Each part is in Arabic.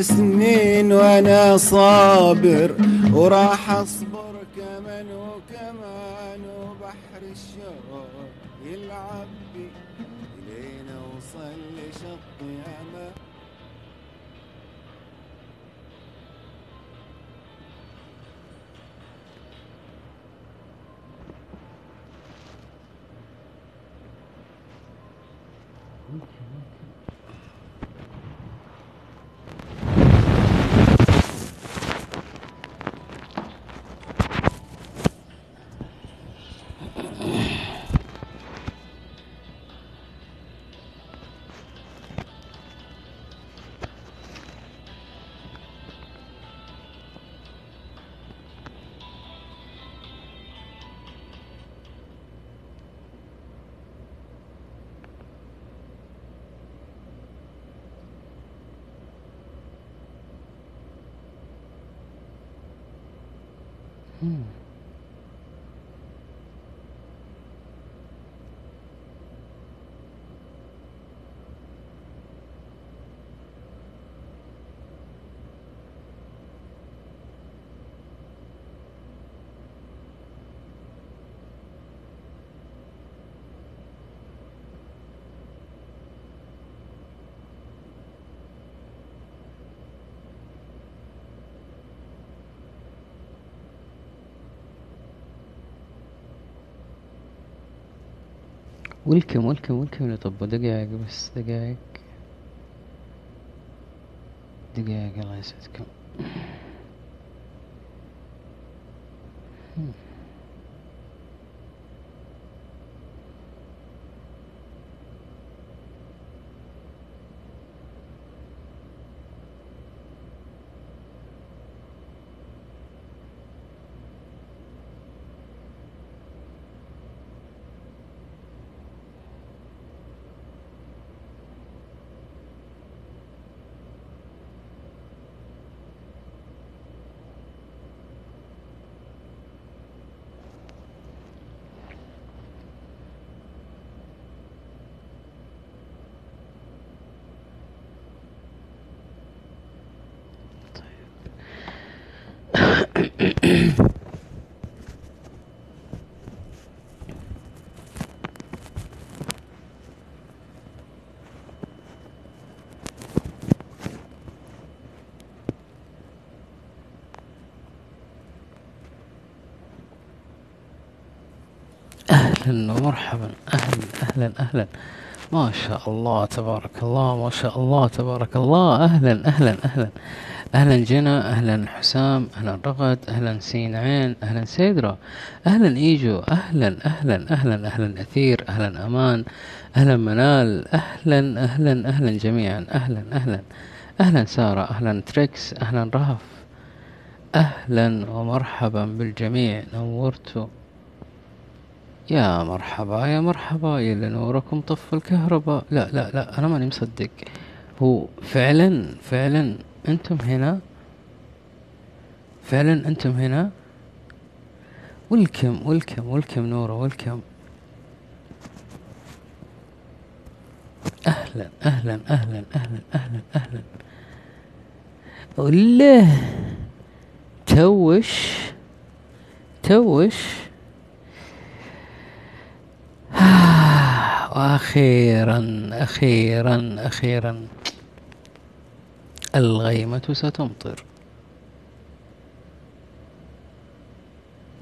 سنين وأنا صابر وراح أصبر كمان وكمان وبحر الشوق يلعب بي لين اوصل لشط ياما ويلكم ويلكم ويلكم طب دقايق بس دقايق دقايق الله يسعدكم. أهلا ومرحبا. أهلا أهلا أهلا. ما شاء الله تبارك الله ما شاء الله تبارك الله. أهلا أهلا أهلا. أهلا جنى أهلا حسام أهلا رغد أهلا سين عين أهلا سيدرا. أهلا إيجو أهلا أهلا أهلا أهلا أثير أهلا أمان أهلا منال. أهلا أهلا أهلا جميعا. أهلا أهلا. أهلا سارة أهلا تريكس أهلا رهف. أهلا ومرحبا بالجميع. نورتوا يا مرحبا يا مرحبا يا لنوركم طف الكهرباء. لا لا لا أنا ماني مصدق. هو فعلا فعلا أنتم هنا؟ فعلا أنتم هنا؟ ولكم ولكم ولكم نورة ولكم أهلا أهلا أهلا أهلا أهلا أهلا. وله توش توش. وأخيرا أخيرا أخيرا. الغيمة ستمطر.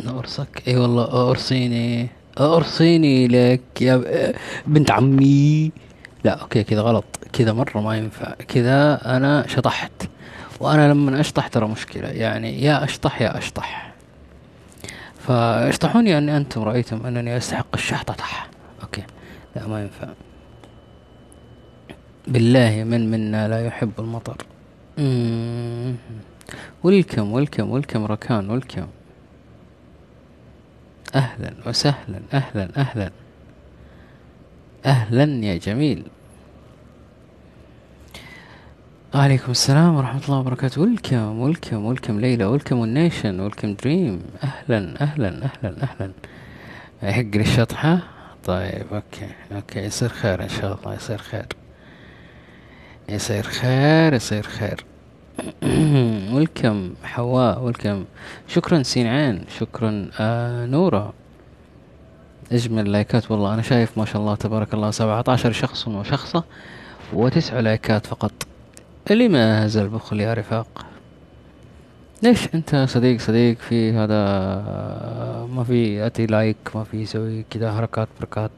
نورسك إي والله أرسيني أرسيني لك يا بنت عمي. لا أوكي كذا غلط. كذا مرة ما ينفع. كذا أنا شطحت. وأنا لما أشطح ترى مشكلة. يعني يا أشطح يا أشطح. فأشطحوني ان أنتم رأيتم أنني استحق الشحططح لا ما ينفع. بالله من منا لا يحب المطر. ولكم ولكم ولكم ركان ولكم أهلا وسهلا أهلا أهلا. أهلا يا جميل. وعليكم السلام ورحمة الله وبركاته. welcome welcome welcome ليلى. welcome النيشن welcome دريم أهلا أهلا أهلا أهلا. يحق لي الشطحة طيب أوكي أوكي يصير خير إن شاء الله يصير خير. يصير خير يصير خير. welcome حواء welcome شكرا سين عين شكرا آه نورة. اجمل لايكات والله أنا شايف ما شاء الله تبارك الله 17 شخص وشخصة وتسع لايكات فقط. لماذا البخل يا رفاق؟ ليش أنت صديق صديق في هذا ما في ياتي لايك ما في يسوي كذا حركات بركات؟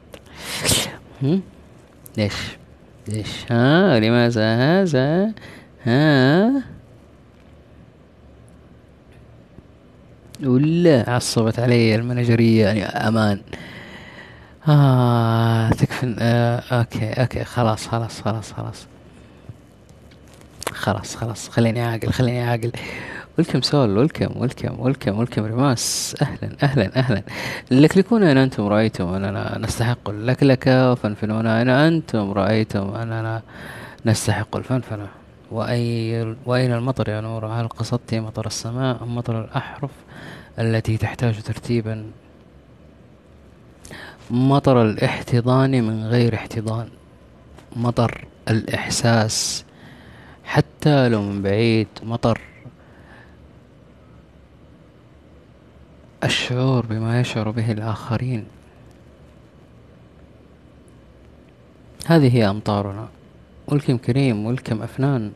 ليش؟ ليش؟ ها؟ لماذا؟ هذا؟ ها؟ ولا عصبت علي المنجرية يعني أمان. آه تكفن آه أوكي أوكي خلاص خلاص خلاص خلاص. خلاص خلاص خليني عاقل خليني عاقل welcome سول welcome welcome welcome welcome رماس أهلا أهلا أهلا. لكلكونا ان أنتم رأيتم أننا نستحق اللكلكة وفنفنونا ان أنتم رأيتم أننا نستحق الفنفنة. وأي وأين المطر يا نور؟ هل قصدت مطر السماء أم مطر الأحرف التي تحتاج ترتيبا؟ مطر الاحتضان من غير احتضان. مطر الإحساس. حتى لو من بعيد مطر الشعور بما يشعر به الآخرين. هذه هي أمطارنا ولكم كريم ولكم أفنان.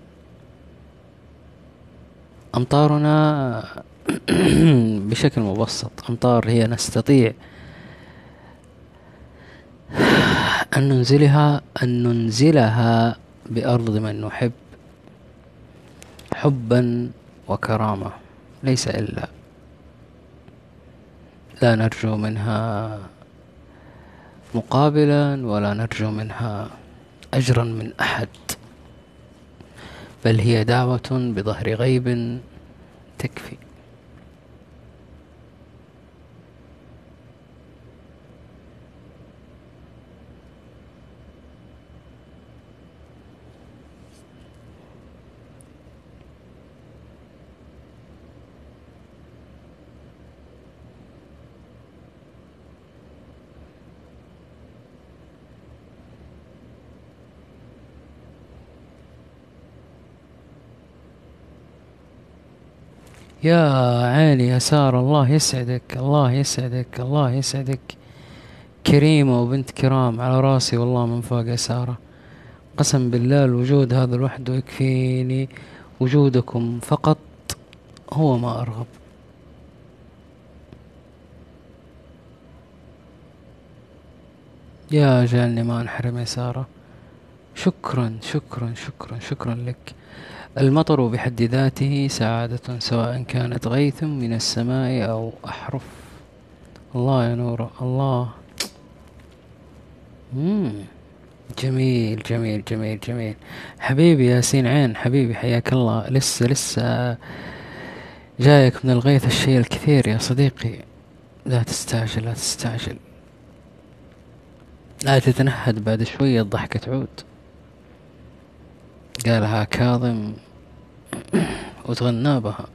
أمطارنا بشكل مبسط أمطار هي نستطيع أن ننزلها أن ننزلها بأرض من نحب حبا وكرامة ليس إلا لا نرجو منها مقابلا ولا نرجو منها أجرا من أحد بل هي دعوة بظهر غيب تكفي. يا عيني يا سارة الله يسعدك الله يسعدك الله يسعدك. كريمة وبنت كرام على راسي والله من فوق يا سارة قسم بالله الوجود هذا لوحده يكفيني وجودكم فقط هو ما أرغب. يا جالني ما انحرم يا سارة شكرا شكرا شكرا شكرا لك. المطر بحد ذاته سعادة سواء كانت غيث من السماء أو أحرف. الله يا نور الله. مم. جميل جميل جميل جميل. حبيبي ياسين عين حبيبي حياك الله. لسه لسه. جايك من الغيث الشيء الكثير يا صديقي. لا تستعجل لا تستعجل. لا تتنهد بعد شوية الضحكة تعود. قالها كاظم. وتغنى بها.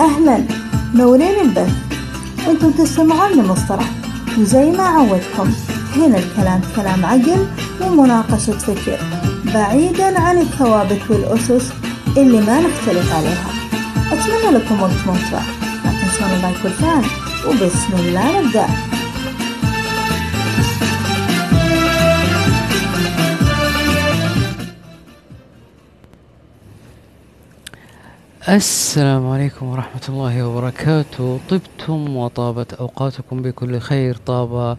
أهلا. نورين البث. أنتم تستمعون لمصطلح وزي ما عودتكم هنا الكلام كلام عقل ومناقشة فكر. بعيدا عن الثوابت والأسس اللي ما نختلف عليها. أتمنى لكم وقت ممتع. لا تنسون اللايك والفان وبسم الله نبدأ. السلام عليكم ورحمة الله وبركاته. طبتم وطابت أوقاتكم بكل خير. طاب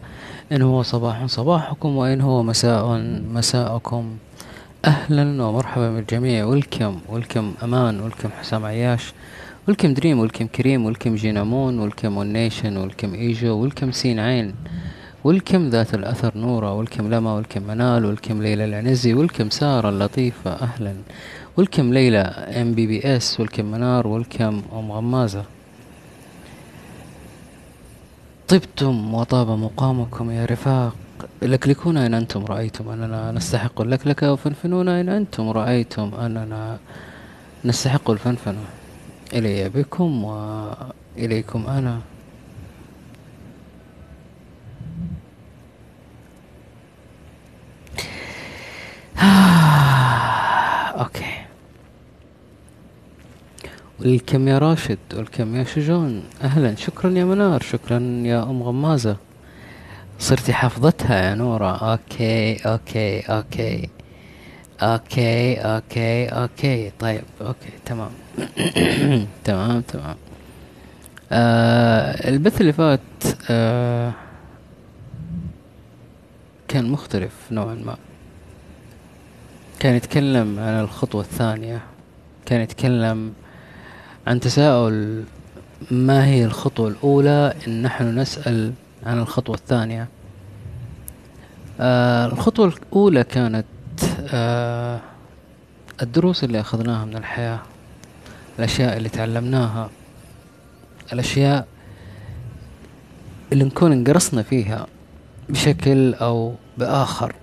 إن هو صباح صباحكم وإن هو مساء مساءكم. أهلا ومرحبا بالجميع. ولكم ولكم أمان ولكم حسام عياش welcome دريم welcome كريم welcome جينامون welcome ونيشن welcome إيجو welcome سين عين welcome ذات الأثر نورة welcome لما welcome منال welcome ليلى العنزي welcome سارة اللطيفة. أهلا. welcome ليلى MBBS welcome منار welcome ام غمازة طبتم وطاب مقامكم يا رفاق. لكلكونا إن أنتم رأيتم أننا نستحق اللكلكة وفنفنونا إن أنتم رأيتم أننا نستحق الفنفنة. إلي بكم وإليكم أنا. okay. welcome يا راشد welcome يا شجون. أهلا. شكرا يا منار. شكرا يا أم غمازة. صرتي حافظتها يا نورة. okay okay okay. okay okay okay. طيب okay تمام. تمام تمام. آه البث اللي فات آه كان مختلف نوعا ما. كان يتكلم عن الخطوة الثانية كان يتكلم عن تساؤل ما هي الخطوة الأولى إن نحن نسأل عن الخطوة الثانية. آه الخطوة الأولى كانت آه الدروس اللي أخذناها من الحياة الأشياء اللي تعلمناها الأشياء اللي نكون انقرصنا فيها بشكل أو بآخر.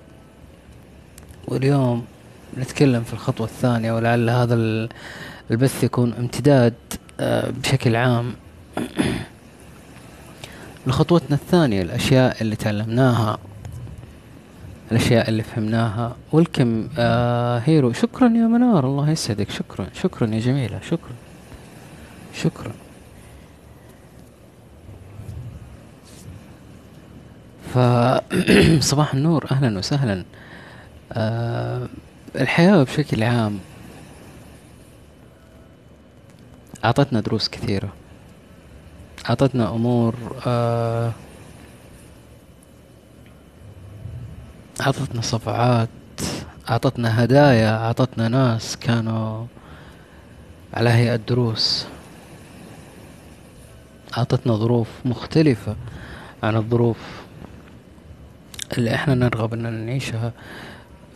واليوم نتكلم في الخطوة الثانية ولعل هذا البث يكون امتداد آه، بشكل عام. لخطوتنا الثانية الأشياء اللي تعلمناها الأشياء اللي فهمناها. والكم آه هيرو شكرا يا منار الله يسعدك. شكرا شكرا يا جميلة شكرا شكرا. فصباح النور أهلا وسهلا. آه الحياة بشكل عام أعطتنا دروس كثيرة. أعطتنا أمور آه أعطتنا صفعات أعطتنا هدايا أعطتنا ناس كانوا على هيئة دروس. أعطتنا ظروف مختلفة عن الظروف اللي إحنا نرغب ان نعيشها.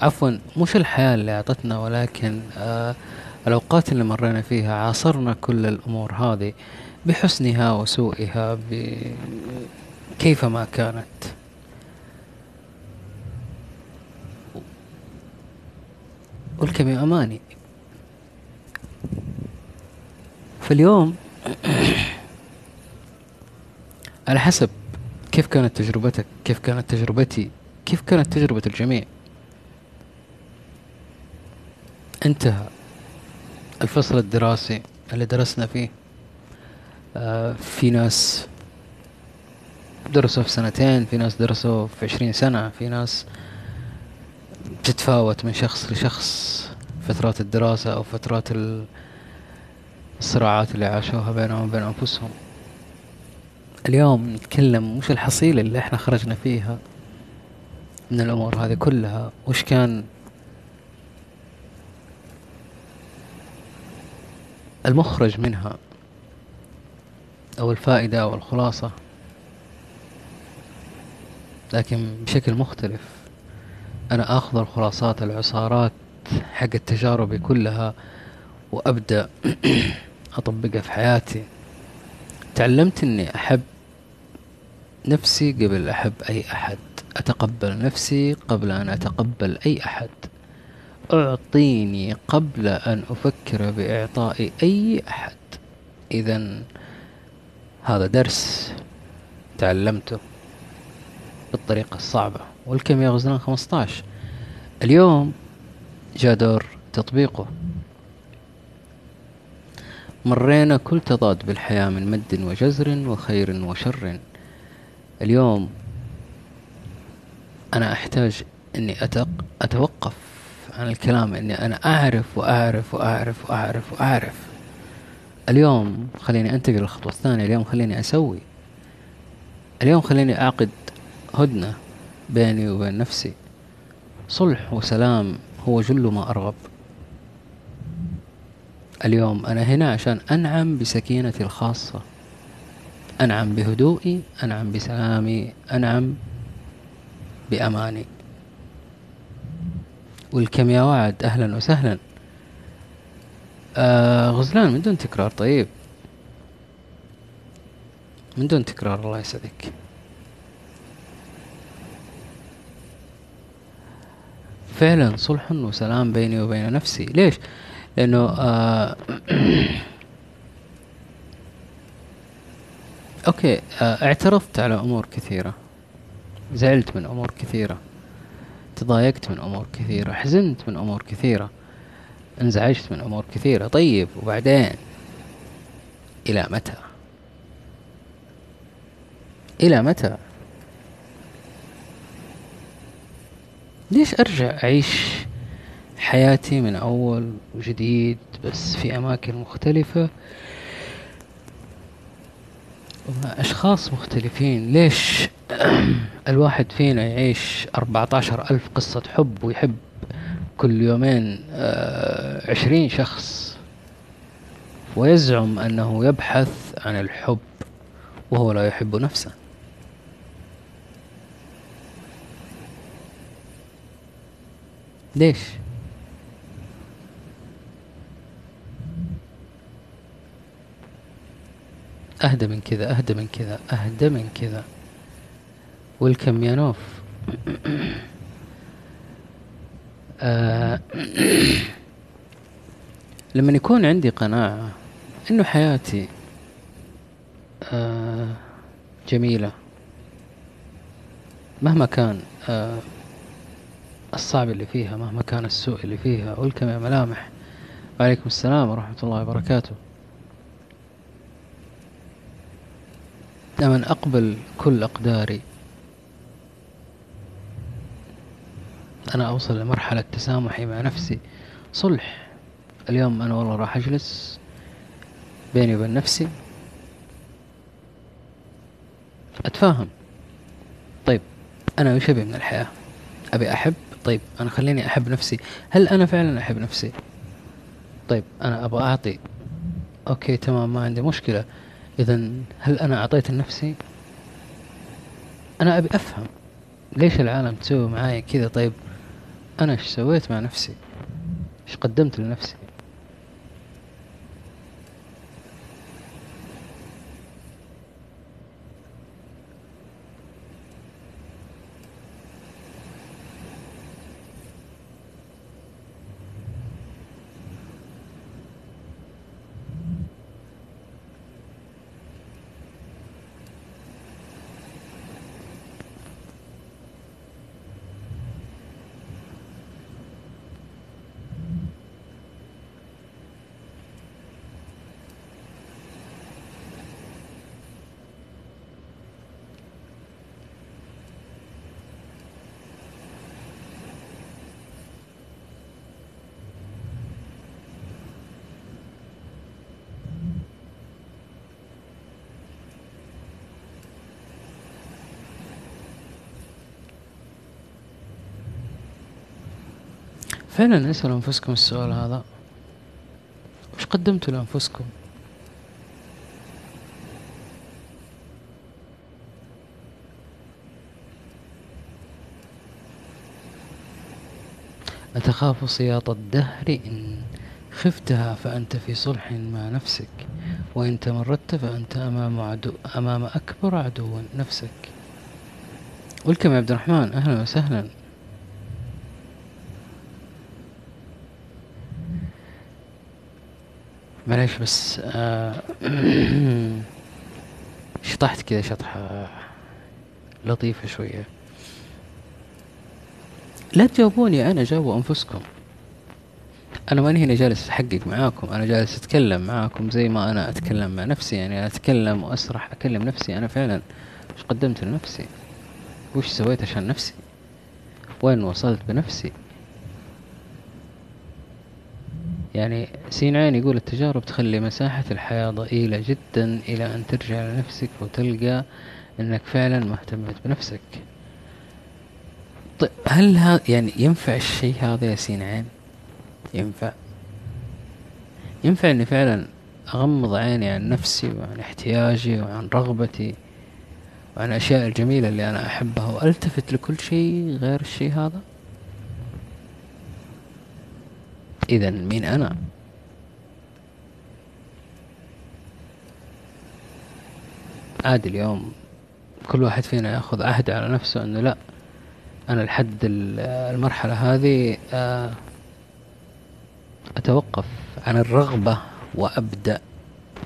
عفوا مش الحياة اللي أعطتنا ولكن آه الأوقات اللي مرينا فيها عاصرنا كل الأمور هذه بحسنها وسوءها كيفما كانت. والكم أماني. فاليوم على حسب كيف كانت تجربتك كيف كانت تجربتي كيف كانت تجربة الجميع. انتهى الفصل الدراسي اللي درسنا فيه. آه في ناس درسوا في سنتين في ناس درسوا في عشرين سنة في ناس بتتفاوت من شخص لشخص فترات الدراسة أو فترات الصراعات اللي عاشوها بينهم وبين أنفسهم. اليوم نتكلم وش الحصيلة اللي إحنا خرجنا فيها من الأمور هذه كلها؟ وش كان المخرج منها أو الفائدة أو الخلاصة لكن بشكل مختلف. أنا أخذ الخلاصات العصارات حق التجارب كلها وأبدأ أطبقها في حياتي. تعلمت أني أحب نفسي قبل أحب أي أحد. أتقبل نفسي قبل أن أتقبل أي أحد. أعطيني قبل أن أفكر بإعطاء أي أحد. إذا هذا درس تعلمته بالطريقة الصعبة. والكم يا غزلان 15 اليوم جاء دور تطبيقه. مرينا كل تضاد بالحياة من مد وجزر وخير وشر. اليوم أنا أحتاج أني أتوقف عن الكلام إني أنا أعرف وأعرف وأعرف وأعرف وأعرف. اليوم خليني أنتقل للخطوة الثانية اليوم خليني أسوي. اليوم خليني أعقد هدنة بيني وبين نفسي. صلح وسلام هو جل ما أرغب. اليوم أنا هنا عشان أنعم بسكينتي الخاصة. أنعم بهدوئي أنعم بسلامي أنعم بأماني. والكم يا وعد؟ أهلا وسهلا. آه غزلان من دون تكرار طيب. من دون تكرار الله يسعدك. فعلا صلح وسلام بيني وبين نفسي. ليش؟ لأنه آه أوكي آه اعترضت على أمور كثيرة. زعلت من أمور كثيرة. تضايقت من أمور كثيرة حزنت من أمور كثيرة انزعجت من أمور كثيرة. طيب وبعدين؟ إلى متى؟ إلى متى؟ ليش أرجع أعيش حياتي من أول وجديد بس في أماكن مختلفة؟ ومع أشخاص مختلفين ليش الواحد فينا يعيش أربعة عشر ألف قصة حب ويحب كل يومين آه، عشرين شخص. ويزعم أنه يبحث عن الحب وهو لا يحب نفسه. ليش؟ أهدى من كذا أهدى من كذا أهدى من كذا. ويلكم يا نوف آه، لما يكون عندي قناعة إنه حياتي آه، جميلة. مهما كان آه، الصعب اللي فيها مهما كان السوء اللي فيها ويلكم يا ملامح وعليكم السلام ورحمة الله وبركاته. لمن أقبل كل أقداري أنا أوصل لمرحلة تسامحي مع نفسي. صلح. اليوم أنا والله راح أجلس بيني وبين نفسي. أتفاهم. طيب أنا وش أبي من الحياة؟ أبي أحب؟ طيب أنا خليني أحب نفسي. هل أنا فعلا أحب نفسي؟ طيب أنا أبغى أعطي. okay تمام ما عندي مشكلة. إذا هل أنا أعطيت لنفسي؟ أنا أبي أفهم. ليش العالم تسوي معاي كذا؟ طيب أنا إيش سويت مع نفسي؟ إيش قدمت لنفسي؟ فعلا اسألوا أنفسكم السؤال هذا؟ وش قدمتوا لأنفسكم؟ أتخاف سياط الدهر إن خفتها فأنت في صلح مع نفسك وإن تمردت فأنت أمام عدو أمام أكبر عدو نفسك. ولكم يا عبد الرحمن أهلا وسهلا. معليش بس آه، شطحت كذا شطحة لطيفة شوية. لا تجاوبوني أنا جاوبوا أنفسكم. أنا ماني هنا جالس أحقق معاكم أنا جالس أتكلم معاكم زي ما أنا أتكلم مع نفسي. يعني أتكلم وأسرح أكلم نفسي أنا فعلا وش قدمت لنفسي؟ وش سويت عشان نفسي؟ وين وصلت بنفسي؟ يعني سين عين يقول التجارب تخلي مساحة الحياة ضئيلة جدا إلى أن ترجع لنفسك وتلقى أنك فعلا ما اهتميت بنفسك. طيب هل هذا يعني ينفع الشيء هذا يا سين عين ينفع. ينفع أني فعلا أغمض عيني عن نفسي وعن احتياجي وعن رغبتي وعن الأشياء الجميلة اللي أنا أحبها وألتفت لكل شيء غير الشيء هذا؟ إذا مين أنا؟ عادي اليوم كل واحد فينا يأخذ عهد على نفسه إنه لا أنا لحد المرحلة هذه آه، أتوقف عن الرغبة وأبدأ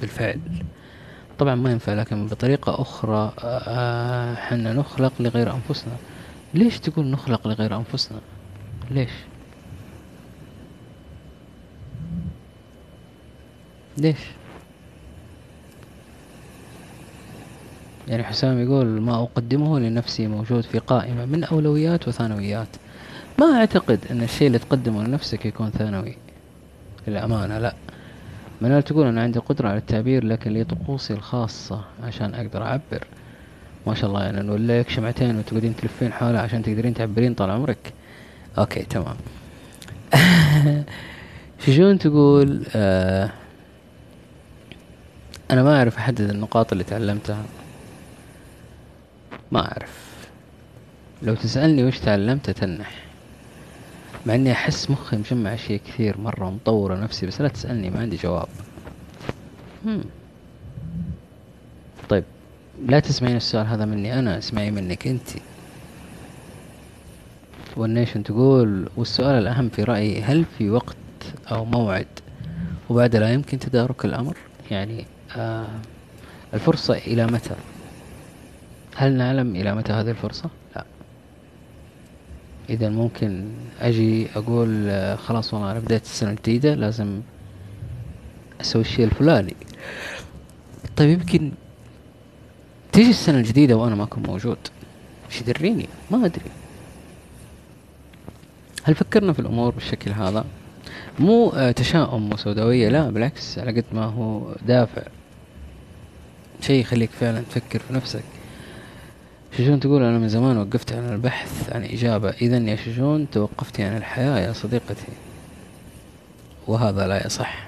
بالفعل. طبعا ما ينفع لكن بطريقة أخرى آه، حنا نخلق لغير أنفسنا. ليش تقول نخلق لغير أنفسنا؟ ليش؟ ليش؟ يعني حسام يقول ما أقدمه لنفسي موجود في قائمة من أولويات وثانويات. ما أعتقد أن الشيء اللي تقدمه لنفسك يكون ثانوي. للأمانة لا. منال تقول أنا عندي قدرة على التعبير لكن لي طقوسي الخاصة عشان أقدر أعبر. ما شاء الله يعني نولي لك شمعتين وتقعدين تلفين حولها عشان تقدرين تعبرين طال عمرك. أوكي تمام. شجون تقول آه أنا ما أعرف أحدد النقاط اللي تعلمتها. ما أعرف. لو تسألني وش تعلمت تنح مع إني أحس مخي مجمع أشياء كثير مرة مطورة نفسي بس لا تسألني ما عندي جواب. هم. طيب لا تسمعين السؤال هذا مني أنا اسمعي منك أنت. والنيشن تقول والسؤال الأهم في رأيي هل في وقت أو موعد؟ وبعد لا يمكن تدارك الأمر؟ يعني الفرصة إلى متى؟ هل نعلم إلى متى هذه الفرصة؟ لا. اذا ممكن أجي أقول آه، خلاص والله أنا بديت السنة الجديدة لازم أسوي الشيء الفلاني. طيب يمكن تيجي السنة الجديدة وأنا ما اكون موجود. إيش يدريني؟ ما أدري. هل فكرنا في الأمور بالشكل هذا؟ مو آه، تشاؤم وسوداوية لا بالعكس على قد ما هو دافع. شيء يخليك فعلا تفكر في نفسك. شجون تقول أنا من زمان وقفت عن البحث عن إجابة. إذا يا شجون توقفتي عن الحياة يا صديقتي. وهذا لا يصح.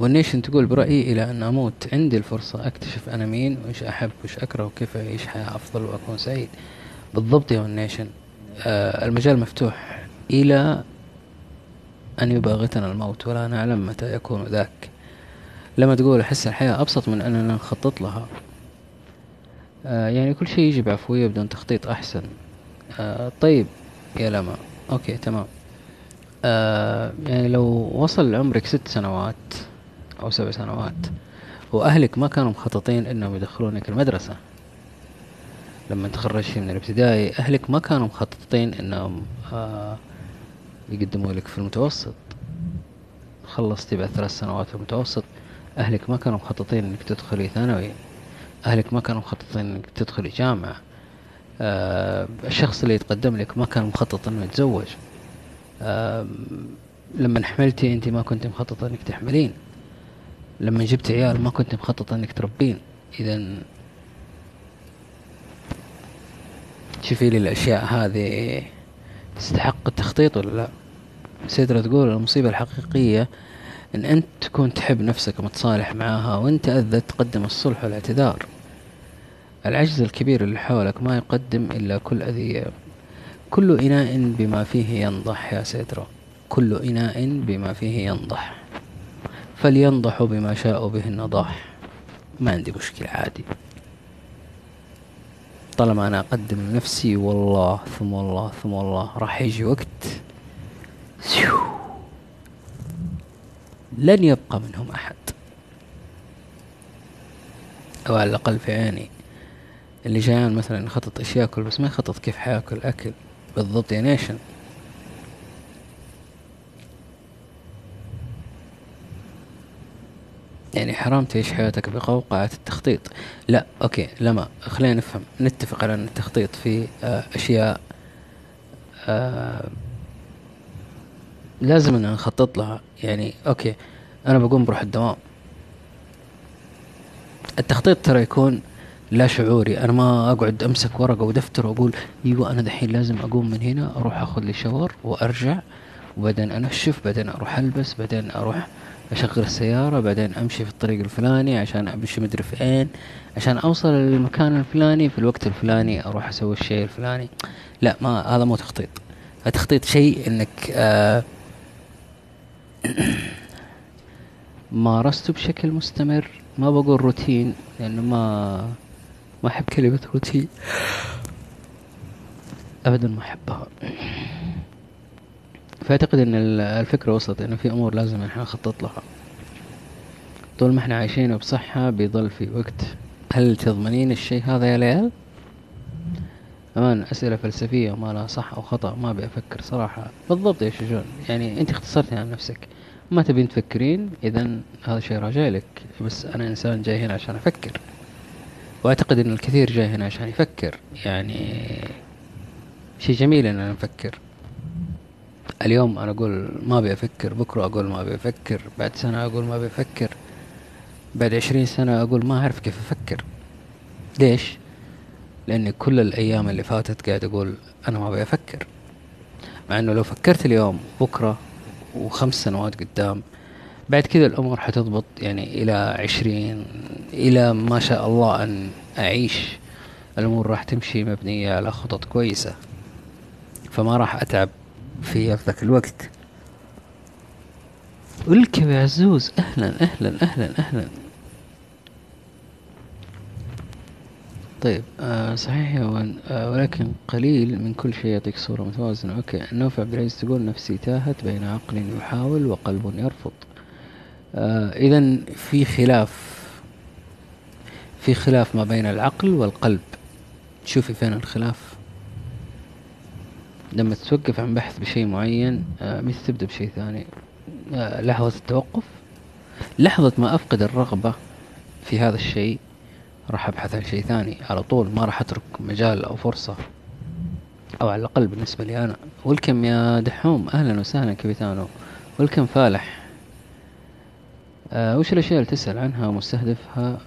والنيشن تقول برأيي إلى أن أموت. عندي الفرصة. أكتشف أنا مين. وإيش أحب. وإيش أكره. وكيف أعيش حياة أفضل وأكون سعيد. بالضبط يا والنيشن آه المجال مفتوح. إلى أن يباغتنا الموت. ولا نعلم متى يكون ذاك. لما تقول أحس الحياة أبسط من أننا نخطط لها. آه يعني كل شيء يجي بعفوية بدون تخطيط أحسن. آه طيب يا لما. okay تمام. آه يعني لو وصل عمرك ست سنوات أو سبع سنوات وأهلك ما كانوا مخططين إنهم يدخلونك المدرسة لما تخرجتي من الابتدائي أهلك ما كانوا مخططين إنهم آه يقدموا لك في المتوسط. خلصتي بعد ثلاث سنوات في المتوسط. أهلك ما كانوا مخططين إنك تدخلي ثانوي. أهلك ما كانوا مخططين إنك تدخلي جامعة. آه الشخص اللي يتقدم لك ما كان مخطط إنه يتزوج. آه لما حملتي أنت ما كنت مخططة إنك تحملين. لما جبت عيال ما كنت مخططة إنك تربين. إذا شوفي لي الأشياء هذه تستحق التخطيط ولا لا؟ سيدرا تقول المصيبة الحقيقية إن أنت تكون تحب نفسك ومتصالح معاها وأنت اذت تقدم الصلح والاعتذار. العجز الكبير اللي حولك ما يقدم إلا كل أذية. كل إناء بما فيه ينضح يا سيدرا. كل إناء بما فيه ينضح. فلينضحوا بما شاءوا به النضاح. ما عندي مشكلة عادي. طالما أنا أقدم لنفسي والله ثم والله ثم والله راح يجي وقت. لن يبقى منهم أحد. أو على الأقل في عيني. اللي جايان مثلا يخطط إيش يأكل بس ما يخطط كيف حيأكل أكل بالضبط يا نيشن يعني حرام تعيش حياتك بقوقعة التخطيط. لا okay لما خلينا نفهم نتفق على أن التخطيط فيه آه أشياء آه لازم أن نخطط لها. يعني okay أنا بقوم بروح الدوام. التخطيط ترى يكون لا شعوري. أنا ما أقعد أمسك ورقة ودفتر وأقول أيوه أنا دحين لازم أقوم من هنا أروح آخذ لي shower وأرجع وبعدين انشف بعدين أروح ألبس بعدين أروح أشغل السيارة بعدين أمشي في الطريق الفلاني عشان أمشي مدري فين عشان أوصل للمكان الفلاني في الوقت الفلاني أروح أسوي الشيء الفلاني. لا ما هذا مو تخطيط. التخطيط شيء إنك آه مارسته بشكل مستمر ما بقول روتين لأنه ما ما أحب كلمة روتين. ابدا ما أحبها. فأعتقد إن الفكرة وصلت إنه في أمور لازم إحنا نخطط لها. طول ما إحنا عايشين بصحة بيضل في وقت. هل تضمنين الشيء هذا يا ليال؟ أمان أسئلة فلسفية وما لها صح أو خطأ ما أبي أفكر صراحة. بالضبط يا شجون يعني أنت اختصرتي عن نفسك. ما تبين تفكرين؟ اذا هذا شيء راجع لك. بس أنا إنسان جاي هنا عشان أفكر. وأعتقد إن الكثير جاي هنا عشان يفكر. يعني شيء جميل اننا نفكر اليوم أنا أقول ما أبي أفكر بكرة أقول ما أبي أفكر بعد سنة أقول ما أبي أفكر بعد عشرين سنة أقول ما أعرف كيف أفكر. ليش؟ لاني كل الأيام اللي فاتت قاعد أقول أنا ما أبي أفكر. مع إنه لو فكرت اليوم بكرة وخمس سنوات قدام بعد كذا الأمور حتضبط يعني إلى عشرين إلى ما شاء الله أن أعيش. الأمور راح تمشي مبنية على خطط كويسة. فما راح أتعب في ذاك الوقت. ولكم يا عزوز أهلا أهلا أهلا أهلا. طيب آه صحيح وان آه ولكن قليل من كل شيء يعطيك صورة متوازنة. أوكي نوف عبد العزيز تقول نفسي تاهت بين عقل يحاول وقلب يرفض. آه إذا في خلاف في خلاف ما بين العقل والقلب. شوفي فين الخلاف. لما تتوقف عن بحث بشيء معين آه متى تبدأ بشيء ثاني. آه لحظة التوقف لحظة ما أفقد الرغبة في هذا الشيء. راح أبحث عن شيء ثاني. على طول ما راح أترك مجال أو فرصة أو على الأقل بالنسبة لي أنا. ولكم يا دحوم أهلا وسهلا كابيتانو ولكم فالح. آه وش الأشياء اللي تسأل عنها مستهدفها؟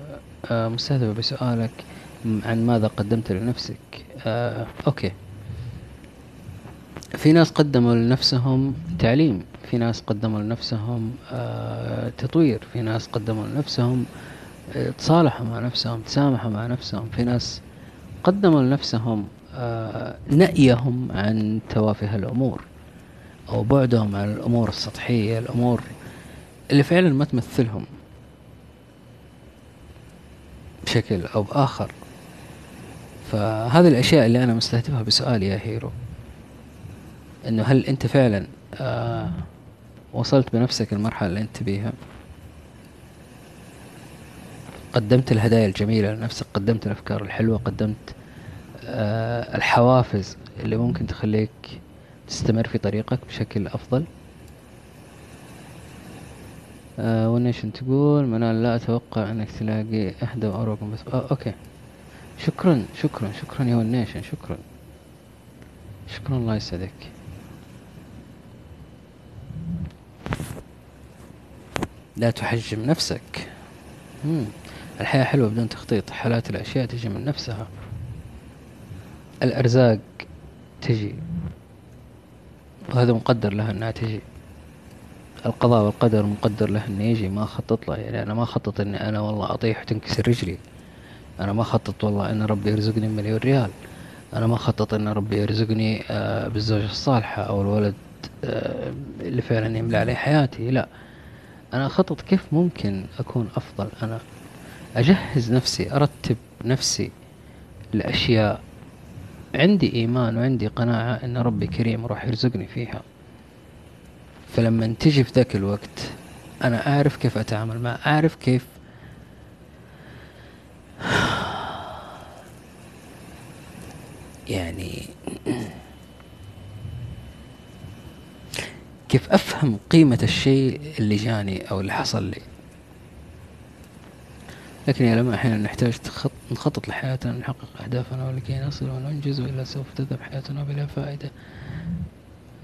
آه مستهدفة بسؤالك عن ماذا قدمت لنفسك. آه أوكي. في ناس قدموا لنفسهم تعليم في ناس قدموا لنفسهم آه تطوير في ناس قدموا لنفسهم آه تصالحوا مع نفسهم تسامحوا مع نفسهم. في ناس قدموا لنفسهم آه نأيهم عن توافه الأمور أو بعدهم عن الأمور السطحية الأمور اللي فعلا ما تمثلهم بشكل أو بآخر. فهذه الأشياء اللي أنا مستهدفها بسؤالي يا هيرو. إنه هل أنت فعلا آه وصلت بنفسك المرحلة اللي أنت بيها؟ قدمت الهدايا الجميلة لنفسك قدمت الأفكار الحلوة قدمت آه الحوافز اللي ممكن تخليك تستمر في طريقك بشكل أفضل. آه ونيشن تقول؟ منال لا أتوقع إنك تلاقي اهدى وأروق بس آه okay. شكرا شكرا شكرا يا ونيشن شكرا. شكرا الله يسعدك. لا تحجم نفسك. مم. الحياة حلوة بدون تخطيط حالات الأشياء تجي من نفسها. الأرزاق تجي وهذا مقدر لها أنها تجي. القضاء والقدر مقدر له أنه يجي ما أخطط له. يعني أنا ما أخطط أني أنا والله أطيح وتنكسر رجلي. أنا ما أخطط والله أن ربي يرزقني مليون ريال. أنا ما أخطط أن ربي يرزقني آه بالزوجة الصالحة أو الولد آه اللي فعلا يملى عليه حياتي. لا. أنا أخطط كيف ممكن أكون أفضل أنا. أجهز نفسي أرتب نفسي لأشياء. عندي إيمان وعندي قناعة أن ربي كريم وراح يرزقني فيها. فلما تجي في ذاك الوقت أنا أعرف كيف أتعامل معه أعرف كيف يعني كيف أفهم قيمة الشيء اللي جاني أو اللي حصل لي. لكن يا لما أحيانا نحتاج نخطط لحياتنا نحقق أهدافنا ولكي نصل وننجز والا سوف تذهب حياتنا بلا فائدة.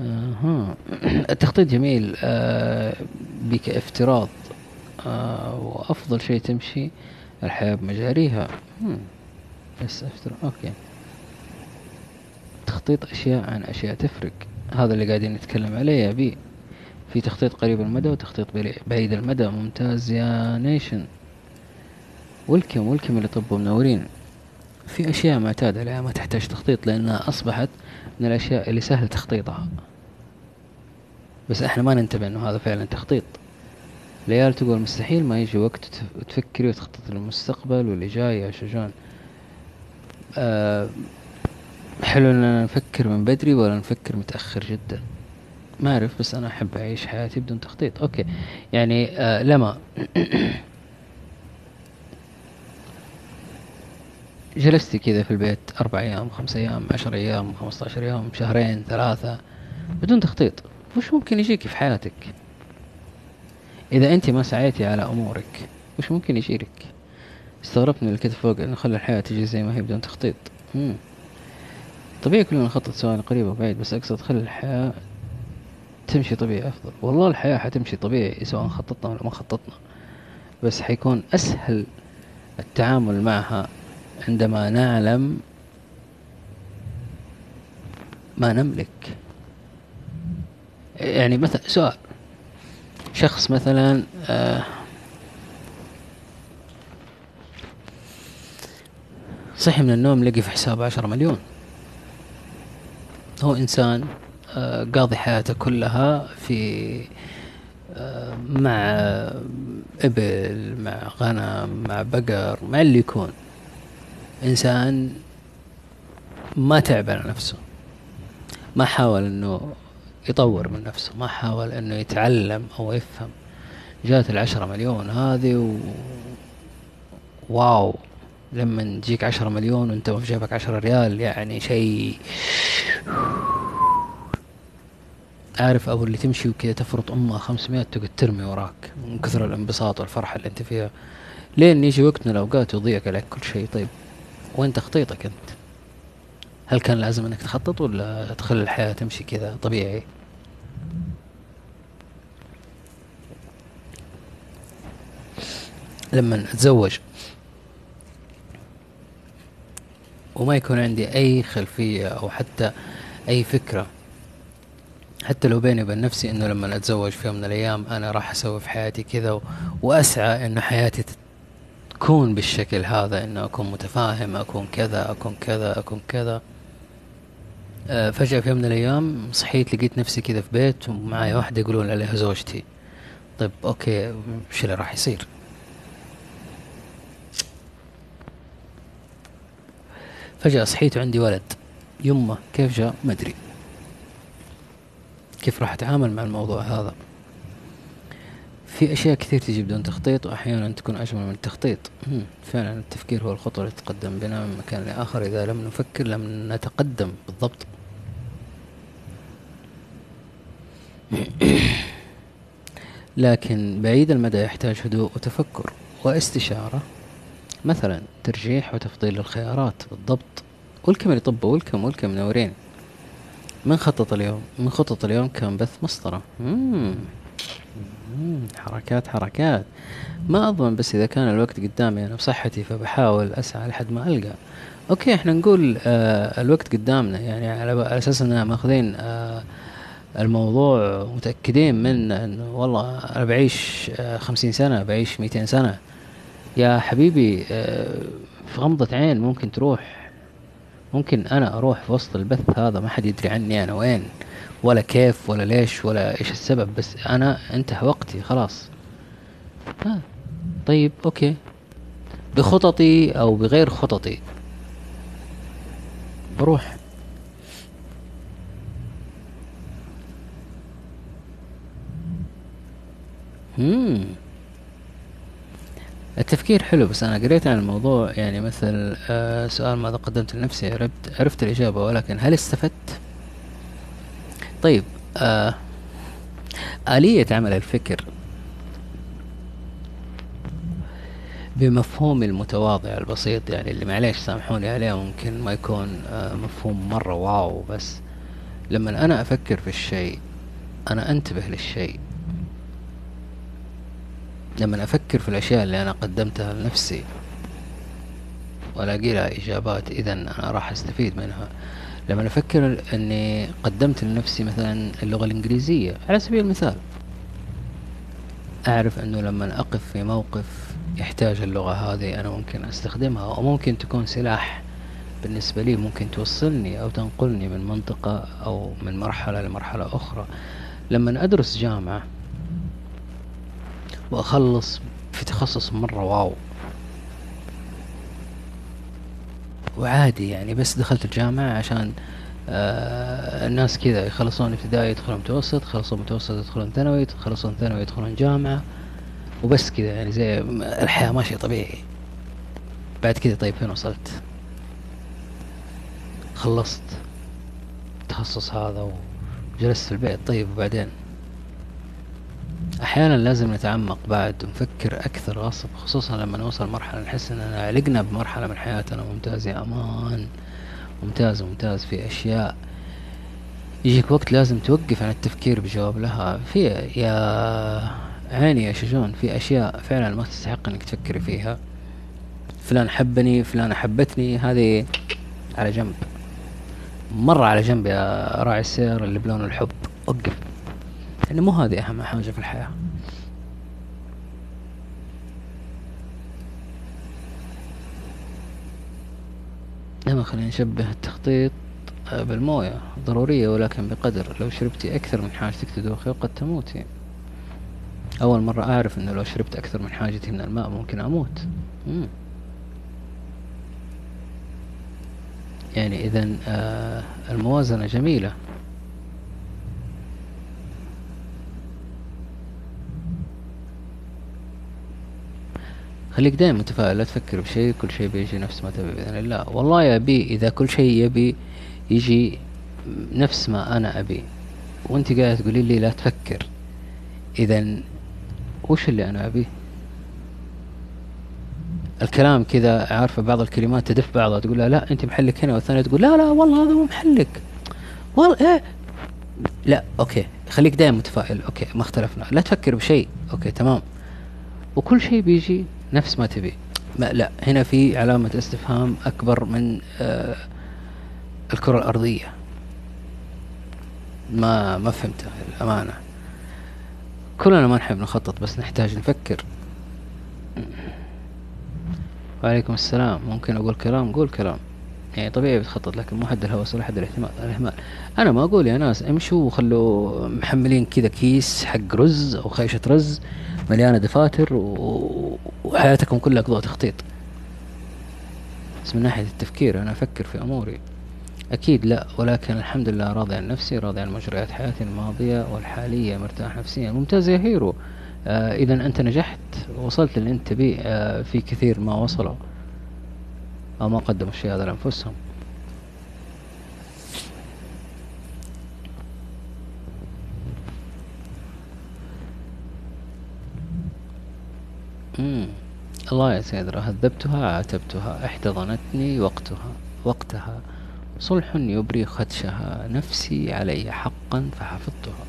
آه التخطيط جميل. آه بك افتراض. آه وأفضل شيء تمشي الحياة بمجاريها. بس افتراض. أوكي. تخطيط أشياء عن أشياء تفرق. هذا اللي قاعدين نتكلم عليه يا بي في تخطيط قريب المدى وتخطيط بعيد المدى. ممتاز يا نيشن. welcome welcome اللي طبوا منورين. في أشياء معتاد عليها ما تحتاج تخطيط لأنها أصبحت من الأشياء اللي سهل تخطيطها. بس إحنا ما ننتبه إنه هذا فعلا تخطيط. ليال تقول مستحيل ما يجي وقت تفكري وتخطط للمستقبل واللي جاي يا شجان. آه حلو إننا نفكر من بدري ولا نفكر متأخر جدا. ما أعرف بس أنا أحب أعيش حياتي بدون تخطيط. أوكي. يعني آه لما جلستي كذا في البيت أربع أيام خمس أيام عشر أيام خمسة عشر يوم شهرين ثلاثة بدون تخطيط. وش ممكن يجيك في حياتك؟ إذا أنت ما سعيتي على أمورك وش ممكن يجيلك؟ استغربت من اللي كتب فوق إنه خلي الحياة تجي زي ما هي بدون تخطيط. مم. طبيعي كلنا نخطط سواء قريب أو بعيد بس أقصد خلي الحياة تمشي طبيعي أفضل. والله الحياة حتمشي طبيعي سواء خططنا ولا ما خططنا. بس حيكون أسهل التعامل معها عندما نعلم ما نملك. يعني مثلا سؤال. شخص مثلا آه صحي من النوم لقي في حسابه عشرة مليون. هو إنسان آه قاضي حياته كلها في آه مع إبل مع غنم مع بقر مع اللي يكون. إنسان ما تعب على نفسه ما حاول إنه يطور من نفسه ما حاول إنه يتعلم أو يفهم. جات العشرة مليون هذه و... واو لما تجيك عشرة مليون وأنت في جيبك عشرة ريال يعني شيء عارف أبو اللي تمشي وكذا تفرط امها 500 تقعد ترمي وراك من كثر الانبساط والفرحة اللي أنت فيها. لين يجي وقت من الأوقات ويضيق عليك كل شيء. طيب وين تخطيطك انت هل كان لازم انك تخطط ولا تخلي الحياة تمشي كذا طبيعي لما اتزوج وما يكون عندي أي خلفية أو حتى أي فكرة حتى لو بيني وبين نفسي إنه لما أتزوج في يوم من الأيام أنا راح أسوي في حياتي كذا. وأسعى إنه حياتي تكون بالشكل هذا إنه أكون متفاهم أكون كذا أكون كذا أكون كذا. آه، فجأة في يوم من الأيام صحيت لقيت نفسي كذا في بيت ومعايا واحدة يقولون عليها زوجتي. طيب أوكي وش اللي راح يصير؟ فجأة صحيت وعندي ولد. يمه كيف جاء؟ ما أدري. كيف راح أتعامل مع الموضوع هذا؟ في أشياء كثير تجي بدون تخطيط وأحيانا تكون أجمل من التخطيط. فعلا التفكير هو الخطوة اللي تقدم بنا من مكان لآخر. إذا لم نفكر لم نتقدم بالضبط. لكن بعيد المدى يحتاج هدوء وتفكر واستشارة مثلا ترجيح وتفضيل الخيارات بالضبط. والكم اللي طبوا والكم والكم منورين من خطط اليوم؟ من خطط اليوم كان بث مسطرة. مم. حركات حركات. ما اضمن بس إذا كان الوقت قدامي أنا بصحتي فبحاول أسعى لحد ما ألقى. أوكي إحنا نقول آه الوقت قدامنا. يعني على أساس اننا ماخذين آه الموضوع متأكدين من انه والله أنا بعيش آه خمسين سنة بعيش ميتين سنة. يا حبيبي آه في غمضة عين ممكن تروح. ممكن أنا أروح في وسط البث هذا ما حد يدري عني أنا وين. ولا كيف ولا ليش ولا إيش السبب بس أنا انتهى وقتي خلاص. آه. طيب أوكي. بخططي أو بغير خططي. بروح. مم. التفكير حلو بس أنا قريت عن الموضوع يعني مثل آه سؤال ماذا قدمت لنفسي؟ عرفت عرفت الإجابة ولكن هل استفدت؟ طيب آه آلية عمل الفكر بمفهومي المتواضع البسيط يعني اللي معليش سامحوني عليه ممكن ما يكون آه مفهوم مرة واو بس لما أنا أفكر في الشيء أنا أنتبه للشيء. لما أفكر في الأشياء اللي أنا قدمتها لنفسي وألاقي لها إجابات إذا أنا راح أستفيد منها. لما أفكر أني قدمت لنفسي مثلا اللغة الإنجليزية على سبيل المثال أعرف أنه لما أقف في موقف يحتاج اللغة هذه أنا ممكن أستخدمها وممكن تكون سلاح بالنسبة لي ممكن توصلني أو تنقلني من منطقة أو من مرحلة لمرحلة أخرى. لما أدرس جامعة وأخلص في تخصص مرة واو وعادي يعني بس دخلت الجامعة عشان آه الناس كذا يخلصون ابتدائي يدخلون متوسط يخلصون متوسط يدخلون ثانوي يخلصون ثانوي يدخلون جامعة وبس كذا يعني زي الحياة ماشية طبيعي. بعد كذا طيب فين وصلت؟ خلصت التخصص هذا وجلست في البيت. طيب وبعدين؟ أحيانا لازم نتعمق بعد ونفكر أكثر غصب خصوصا لما نوصل مرحلة نحس أننا علقنا بمرحلة من حياتنا ممتاز يا أمان ممتاز ممتاز في أشياء. يجيك وقت لازم توقف عن التفكير بجواب لها. في يا عيني يا شجون في أشياء فعلا ما تستحق أنك تفكري فيها. فلان حبني فلان حبتني هذه على جنب. مرة على جنب يا راعي السيارة اللي بلون الحب. وقف. يعني مو هذه أهم حاجة في الحياة. دائما خلينا نشبه التخطيط بالموية. ضرورية ولكن بقدر. لو شربتي أكثر من حاجتك تدوخي قد تموتي. أول مرة أعرف أنه لو شربت أكثر من حاجتي من الماء ممكن أموت. مم. يعني إذا آه الموازنة جميلة. خليك دائما متفائل لا تفكر بشيء كل شيء بيجي نفس ما تبي بإذن الله. والله يا بي إذا كل شيء يبي يجي نفس ما أنا أبي. وأنت قاعدة تقولي لي لا تفكر. إذا وش اللي أنا أبيه الكلام كذا عارفة بعض الكلمات تدف بعضها تقول لا أنت محلك هنا والثانية تقول لا لا والله هذا مو محلك. والله إيه. لا okay. خليك دائما متفائل. okay ما اختلفنا. لا تفكر بشيء. okay تمام. وكل شيء بيجي نفس ما تبي. ما لا هنا في علامة استفهام أكبر من آه الكرة الأرضية. ما ما فهمتها الأمانة. كلنا ما نحب نخطط بس نحتاج نفكر. وعليكم السلام. ممكن أقول كلام؟ قول كلام. يعني طبيعي بتخطط لكن مو حد الهوس ولا حد الاهتمام الإهمال أنا ما أقول يا ناس امشوا وخلوا محملين كذا كيس حق رز أو خيشة رز. مليانة دفاتر و... وحياتكم كلها قضاء تخطيط. بس من ناحية التفكير أنا أفكر في أموري. أكيد لا ولكن الحمد لله راضي عن نفسي راضي عن مجريات حياتي الماضية والحالية مرتاح نفسيا. ممتاز يا هيرو. آه إذا أنت نجحت وصلت للي أنت تبيه آه في كثير ما وصلوا أو ما قدموا الشيء هذا لأنفسهم. مم. الله يا سيدرا هذبتها عاتبتها احتضنتني وقتها وقتها صلح يبري خدشها نفسي علي حقا فحفظتها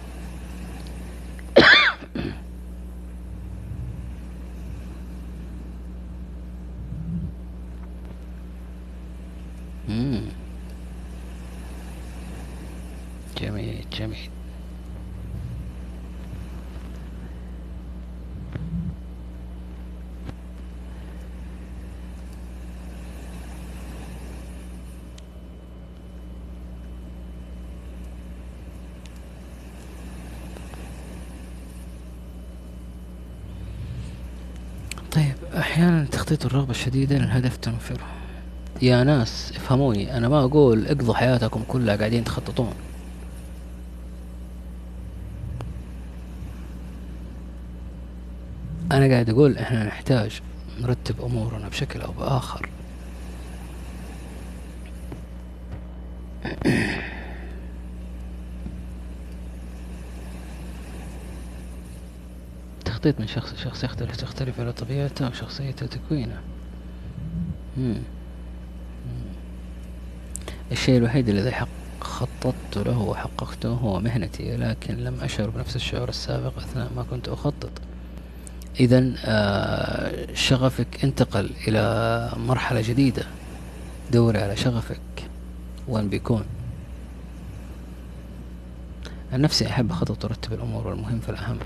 جميل جميل طيب أحيانا تخطيط الرغبة الشديدة للهدف تنفره. يا ناس افهموني أنا ما أقول اقضوا حياتكم كلها قاعدين تخططون. أنا قاعد أقول إحنا نحتاج نرتب أمورنا بشكل أو بآخر. تخطيط من شخص لشخص يختلف تختلف على طبيعته وشخصيته وتكوينه. الشيء الوحيد الذي حق خططت له وحققته هو مهنتي لكن لم أشعر بنفس الشعور السابق أثناء ما كنت أخطط. إذا آه شغفك انتقل إلى مرحلة جديدة. دوري على شغفك. وين بيكون. عن نفسي أحب أخطط وأرتب الأمور والمهم فالأهم.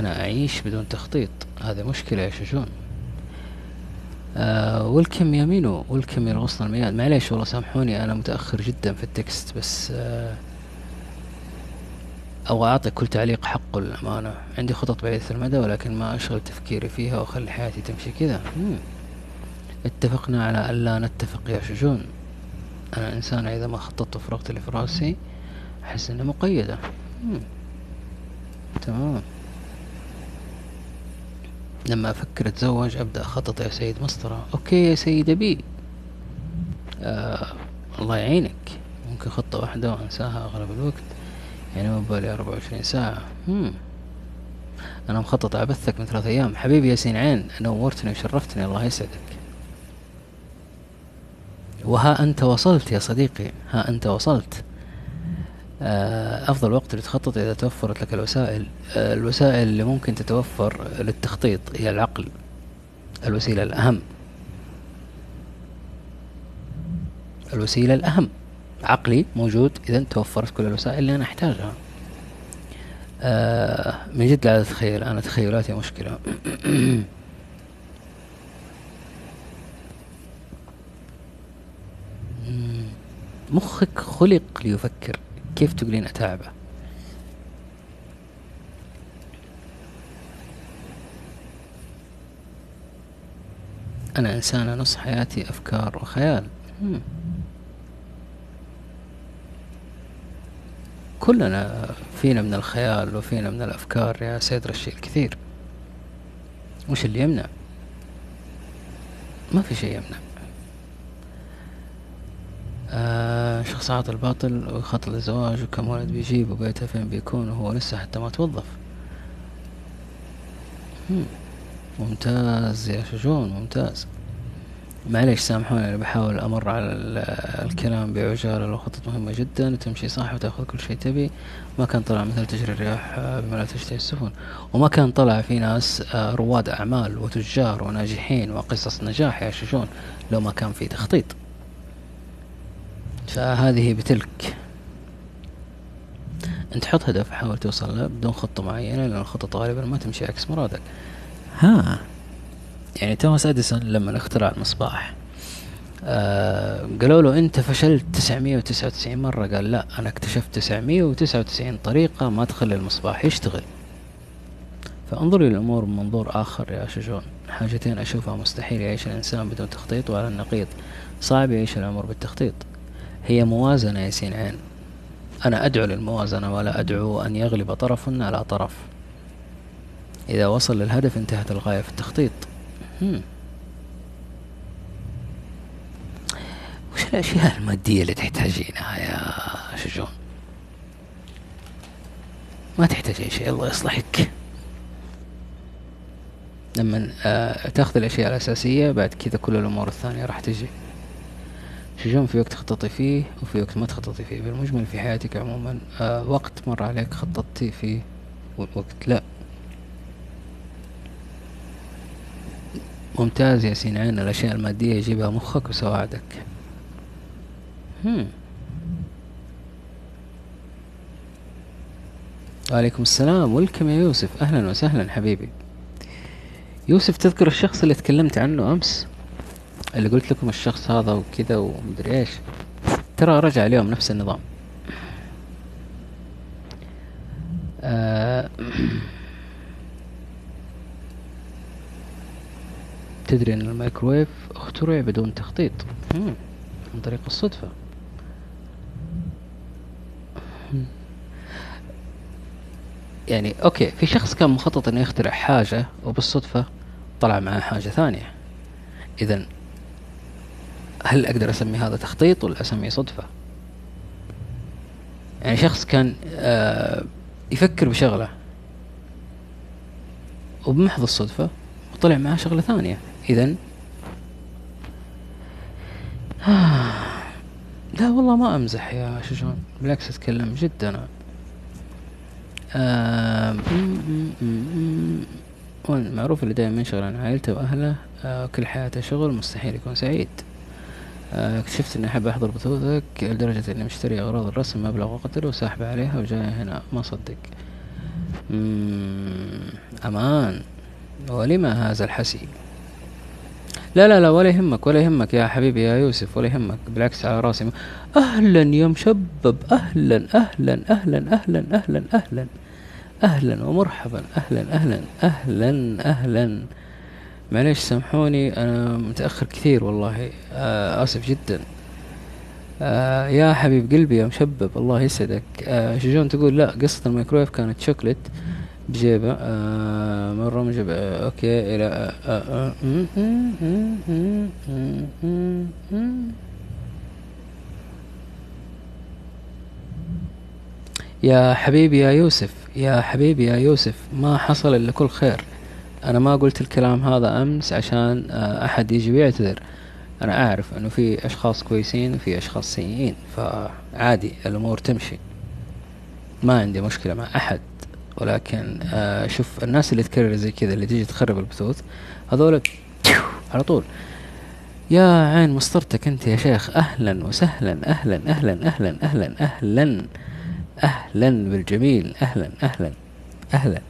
أنا أعيش بدون تخطيط. هذه مشكلة يا شجون. آه ولكم يا مينو ولكم يا غصن المياد معليش والله سامحوني أنا متأخر جدا في التكست بس آه أو أعطي كل تعليق حقه للأمانة. عندي خطط بعيدة المدى ولكن ما أشغل تفكيري فيها وأخلي حياتي تمشي كذا. اتفقنا على ألا نتفق يا شجون. أنا إنسان إذا ما خططت وفرغت اللي في راسي أحس إني مقيدة. مم. تمام. لما أفكر أتزوج أبدأ أخطط يا سيد مسطرة. أوكي يا سيد أبي. آه الله يعينك. ممكن خطة واحدة وأنساها أغلب الوقت. يعني ما ببالي أربعة وعشرين ساعة. مم. أنا مخطط أبثك من ثلاث أيام. حبيبي ياسين عين نورتني وشرفتني. الله يسعدك. وها أنت وصلت يا صديقي. ها أنت وصلت. أفضل وقت لتخطط إذا توفرت لك الوسائل. آه، الوسائل اللي ممكن تتوفر للتخطيط هي العقل الوسيلة الأهم. الوسيلة الأهم. عقلي موجود إذا توفرت كل الوسائل اللي أنا أحتاجها. آه من جد لا أتخيل أنا تخيلاتي مشكلة. مخك خلق ليفكر. كيف تقولين أتعبه أنا إنسانة نص حياتي أفكار وخيال. كلنا فينا من الخيال وفينا من الأفكار يا سيد رشيد كثير. وش اللي يمنع؟ ما في شيء يمنع. آه شخص الباطل ويخطط للزواج وكم ولد بيجيب وبيته فين بيكون وهو لسه حتى ما توظف. ممتاز يا شجون ممتاز. معليش سامحوني أنا بحاول أمر على الكلام بعجالة لو خطط مهمة جدا تمشي صح وتأخذ كل شيء تبي. ما كان طلع مثل تجري الرياح بما لا تشتهي السفن. وما كان طلع في ناس آه، رواد أعمال وتجار وناجحين وقصص نجاح يعيشون لو ما كان في تخطيط. فهذه بتلك. انت حط هدف حاول توصل له بدون خطة معينة لأن الخطط غالبا ما تمشي عكس مرادك. ها. يعني توماس أديسون لما اخترع المصباح آه قالوا له أنت فشلت 999 مرة. قال لا أنا اكتشفت 999 طريقة ما تخلي المصباح يشتغل. فانظروا للأمور من منظور آخر يا شجون حاجتين أشوفها مستحيل يعيش الإنسان بدون تخطيط وعلى النقيض صعب يعيش الأمر بالتخطيط. هي موازنة يا سين عين. أنا أدعو للموازنة ولا أدعو أن يغلب طرف على طرف. إذا وصل للهدف انتهت الغاية في التخطيط. وش الأشياء المادية اللي تحتاجينها يا شجون؟ ما تحتاج أي شيء الله يصلحك. لما آه تأخذ الأشياء الأساسية بعد كذا كل الأمور الثانية راح تجي. شجون في وقت خططي فيه وفي وقت ما تخططي فيه. بالمجمل في حياتك عموما آه وقت مر عليك خططتي فيه ووقت لا. ممتاز يا سينعين الأشياء المادية يجيبها مخك وسواعدك. وعليكم السلام. ولكم يا يوسف. أهلا وسهلا حبيبي. يوسف تذكر الشخص اللي تكلمت عنه أمس؟ اللي قلت لكم الشخص هذا وكذا ومدري إيش. ترى رجع اليوم نفس النظام. آه تدري أن الميكروويف اخترع بدون تخطيط. عن طريق الصدفة. يعني okay في شخص كان مخطط أنه يخترع حاجة وبالصدفة طلع معاه حاجة ثانية. إذا هل أقدر أسمي هذا تخطيط ولا أسميه صدفة؟ يعني شخص كان آه يفكر بشغلة وبمحض الصدفة وطلع معاه شغلة ثانية. إذا لا والله ما أمزح يا شجون بالعكس أتكلم جد أنا معروف اللي دائما ينشغل عن عائلته وأهله آه، كل حياته شغل مستحيل يكون سعيد. آه، اكتشفت إني أحب أحضر بثوثك لدرجة إني مشتري أغراض الرسم مبلغ وقدره وساحبه عليها وجاي هنا. ما صدق. أمان. ولما هذا الحسي؟ لا لا لا ولا يهمك ولا يهمك يا حبيبي يا يوسف ولا يهمك. بالعكس على راسي. أهلا يا مشبب. أهلا أهلا أهلا أهلا أهلا أهلا أهلا ومرحبا. أهلا أهلا أهلا أهلا. معليش سامحوني أنا متاخر كثير والله آه اسف جدا آه يا حبيب قلبي يا مشبب الله يسعدك آه شجون تقول لا قصة الميكرويف كانت شوكليت بجيبه آه مرة من جيبه آه okay إلى آه آه يا حبيبي يا يوسف يا حبيبي يا يوسف ما حصل الا كل خير أنا ما قلت الكلام هذا أمس عشان آه، أحد يجي ويعتذر. أنا أعرف إنه في أشخاص كويسين وفي أشخاص سيئين فعادي الأمور تمشي. ما عندي مشكلة مع أحد. ولكن آه شوف الناس اللي تكرر زي كذا اللي تيجي تخرب البثوث هذول على طول. يا عين مسطرتك أنت يا شيخ. أهلا وسهلا أهلا أهلا أهلا أهلا أهلا أهلا بالجميل. أهلا أهلا أهلا.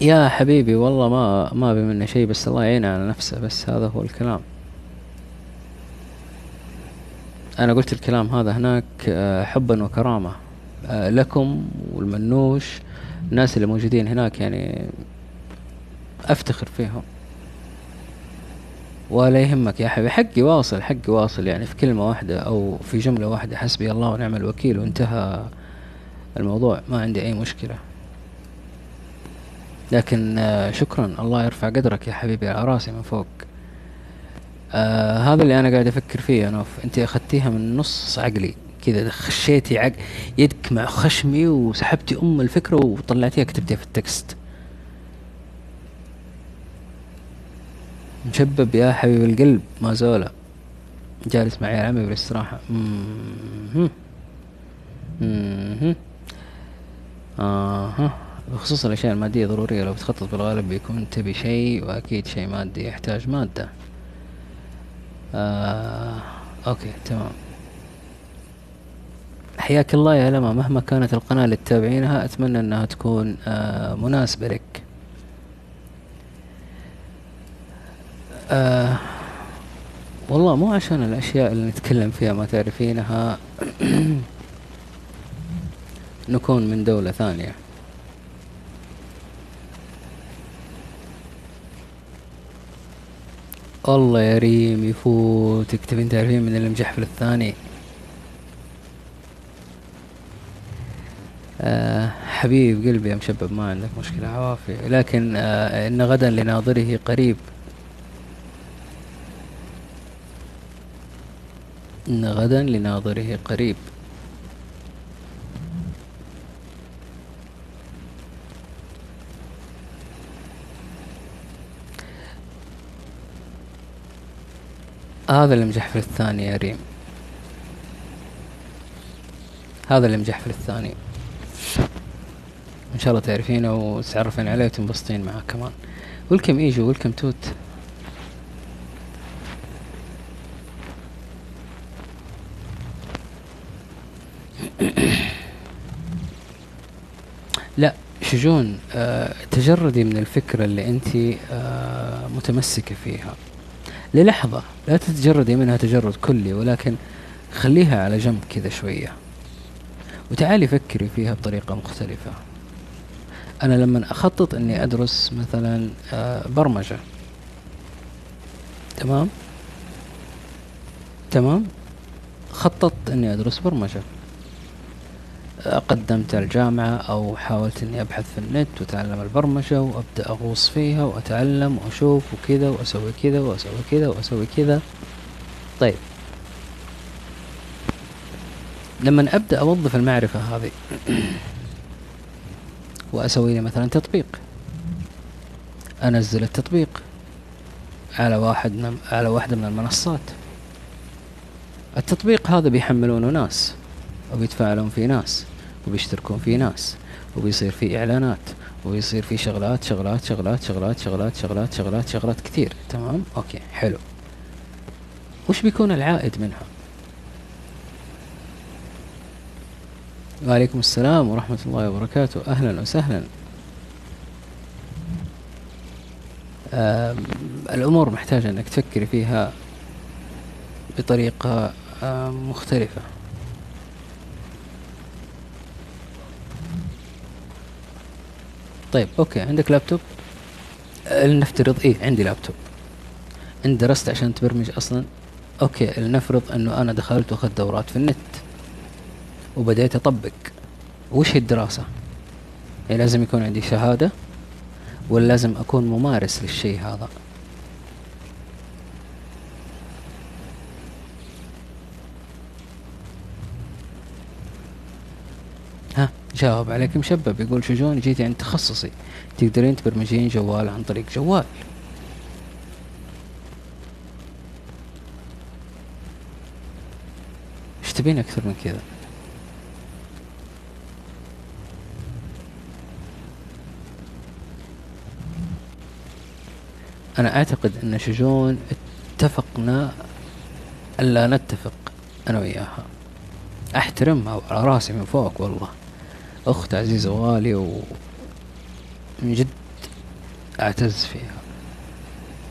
يا حبيبي والله ما ما ابي منه شيء بس الله يعينه على نفسه بس هذا هو الكلام. أنا قلت الكلام هذا هناك آه، حبا وكرامة آه، لكم والمنوش الناس اللي موجودين هناك يعني أفتخر فيهم. ولا يهمك يا حبيبي حقي واصل حقي واصل يعني في كلمة واحدة أو في جملة واحدة. حسبي الله ونعم الوكيل وانتهى الموضوع ما عندي أي مشكلة. لكن آه، شكرا الله يرفع قدرك يا حبيبي على راسي من فوق آه هذا اللي أنا قاعد أفكر فيه يا نوف أنت أخذتيها من نص عقلي كذا خشيتي عق يدك مع خشمي وسحبتي أم الفكرة وطلعتيها كتبتيها في التكست مشبب يا حبيب القلب ما زولا جالس مع عيال عمي بالاستراحة. آه. بخصوص الأشياء المادية ضرورية. لو بتخطط بالغالب بيكون تبي شيء وأكيد شيء مادي يحتاج مادة. آه. أوكي تمام. حياك الله يا لما مهما كانت القناة اللي تتابعينها أتمنى أنها تكون آه مناسبة لك. آه والله مو عشان الأشياء اللي نتكلم فيها ما تعرفينها. نكون من دولة ثانية. والله يا ريم يفوتك تبين تعرفين من اللي مجحفل الثاني. آه حبيب قلبي يا مشبب ما عندك مشكلة عوافي. لكن آه إن غدا لناظره قريب. إن غدا لناظره قريب. هذا اللي مجحفل الثاني يا ريم. هذا اللي مجحفل الثاني. إن شاء الله تعرفينه وتتعرفين عليه وتنبسطين معه كمان. ولكم إيجو ولكم توت. لا شجون آه تجردي من الفكرة اللي انت آه متمسكة فيها. للحظة لا تتجردي منها تجرد كلي ولكن خليها على جنب كذا شوية. وتعالي فكري فيها بطريقة مختلفة. أنا لما أخطط أني أدرس مثلا آه برمجة. تمام؟ تمام؟ خططت أني أدرس برمجة. قدمت الجامعة أو حاولت إني أبحث في النت وأتعلم البرمجة وأبدأ أغوص فيها وأتعلم وأشوف وكذا وأسوي كذا وأسوي كذا وأسوي كذا. طيب. لما أبدأ أوظف المعرفة هذه وأسوي لي مثلا تطبيق. أنزل التطبيق على واحد على واحدة من المنصات. التطبيق هذا بيحملونه ناس. وبيتفاعلون فيه ناس وبيشتركون فيه ناس وبيصير فيه إعلانات وبيصير فيه شغلات شغلات شغلات شغلات شغلات شغلات شغلات شغلات كثير. تمام؟ أوكي حلو. وش بيكون العائد منها وعليكم السلام ورحمة الله وبركاته. أهلا وسهلا. الأمور محتاجة أنك تفكري فيها بطريقة مختلفة. طيب okay عندك لابتوب؟ لنفترض إيه عندي لابتوب. أنت درست عشان تبرمج أصلا؟ okay لنفرض أنه أنا دخلت وأخذت دورات في النت وبديت أطبق. وش هي الدراسة؟ يعني لازم يكون عندي شهادة ولا لازم أكون ممارس للشيء هذا؟ جاوب عليك مشبب يقول شجون جيتي عند تخصصي. تقدرين تبرمجين جوال عن طريق جوال. إيش تبين أكثر من كذا؟ أنا أعتقد أن شجون اتفقنا ألا نتفق أنا وياها. أحترمها وعلى راسي من فوق والله. أخت عزيزة وغالية و من جد أعتز فيها.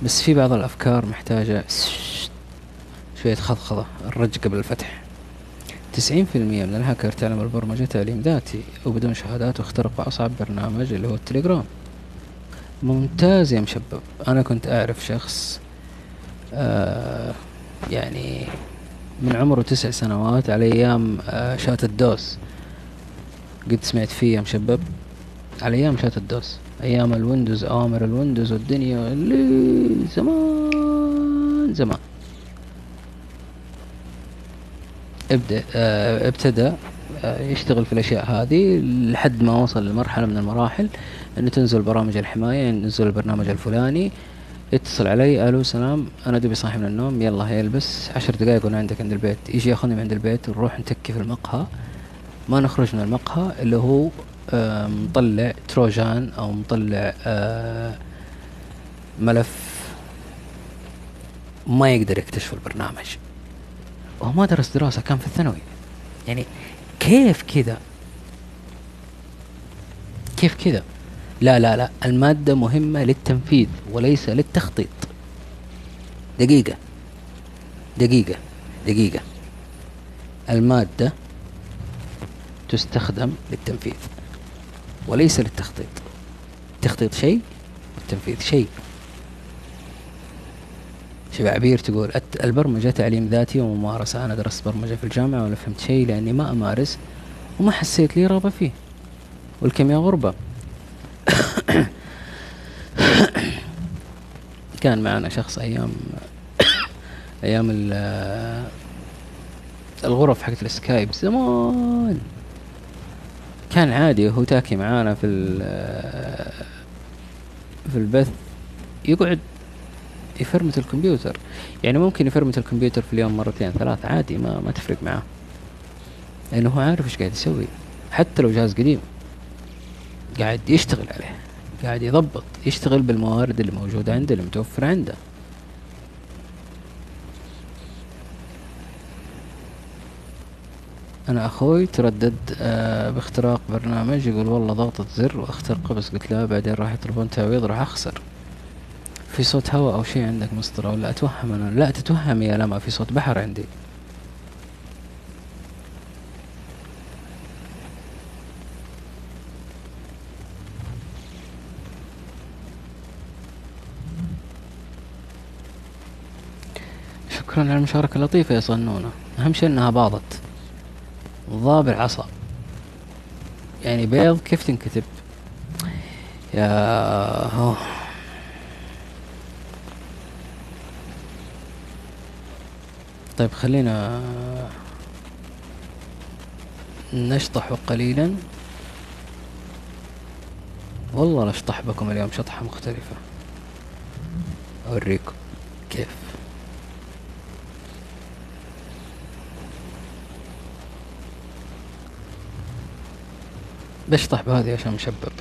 بس في بعض الأفكار محتاجة شوية خضخضة الرج قبل الفتح. تسعين في المية من الهاكر تعلم البرمجة تعليم ذاتي وبدون شهادات واخترقوا أصعب برنامج اللي هو التليجرام. ممتاز يا مشبب. أنا كنت أعرف شخص آه يعني من عمره تسع سنوات على أيام آه chat ال DOS. قد سمعت فيه يا مشبب. على أيام chat ال DOS أيام ال Windows أوامر ال Windows والدنيا اللي زمان زمان. ابدأ آه ابتدى آه يشتغل في الأشياء هذه لحد ما وصل لمرحلة من المراحل إنه تنزل برامج الحماية ينزل البرنامج الفلاني. يتصل علي ألو سلام. أنا دوبي صاحي من النوم. يلا يلبس عشر دقائق وأنا عندك عند البيت. يجي ياخذني من عند البيت. ونروح نتكي في المقهى. ما نخرج من المقهى اللي هو آه مطلع تروجان أو مطلع آه ملف ما يقدر يكتشف البرنامج. وهو ما درس دراسة كان في الثانوي. يعني كيف كذا؟ كيف كذا؟ لا لا لا المادة مهمة للتنفيذ وليس للتخطيط. دقيقة. دقيقة. دقيقة. المادة تستخدم للتنفيذ وليس للتخطيط. التخطيط شيء والتنفيذ شيء. شبع عبير تقول البرمجة تعليم ذاتي وممارسة. أنا درست برمجة في الجامعة ولا فهمت شيء لأني ما أمارس وما حسيت لي رغبة فيه. والكيمياء غربة. كان معنا شخص أيام أيام الغرف حقت السكايب زمان. كان عادي هو تاكي معانا في في البث. يقعد يفرمت الكمبيوتر. يعني ممكن يفرمت الكمبيوتر في اليوم مرتين ثلاث عادي ما ما تفرق معاه. لأنه هو عارف إيش قاعد يسوي. حتى لو جهاز قديم قاعد يشتغل عليه. قاعد يضبط يشتغل بالموارد اللي موجودة عنده اللي متوفرة عنده. أنا أخوي تردد آه باختراق برنامج يقول والله ضغطة زر واخترقه بس قلت له بعدين راح يطلبون تعويض راح أخسر. في صوت هواء أو شيء عندك مسطرة ولا أتوهم أنا. لا تتوهم يا لما في صوت بحر عندي. شكرا على المشاركة اللطيفة يا صنونة. أهم شيء إنها باضت ضاب العصا يعني بيض كيف تنكتب؟ يا أوه. طيب خلينا نشطح قليلا. والله نشطح بكم اليوم شطحة مختلفة. أوريكم كيف. بشطح بهذه عشان مشبب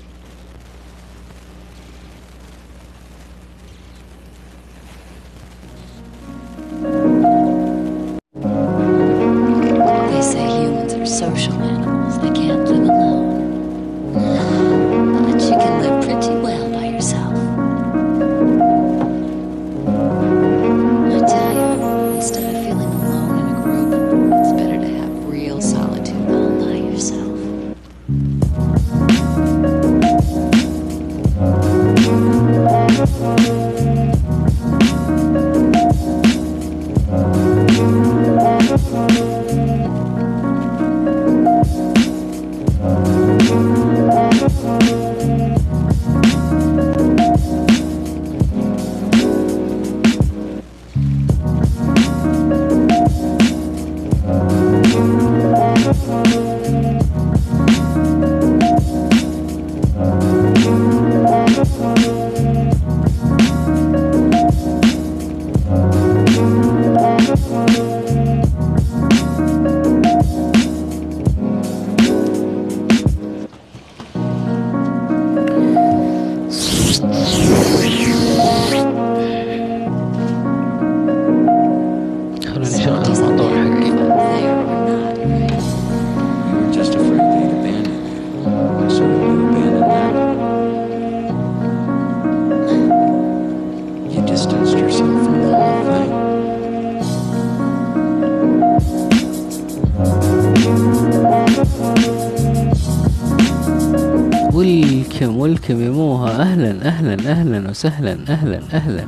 وسهلا أهلا أهلا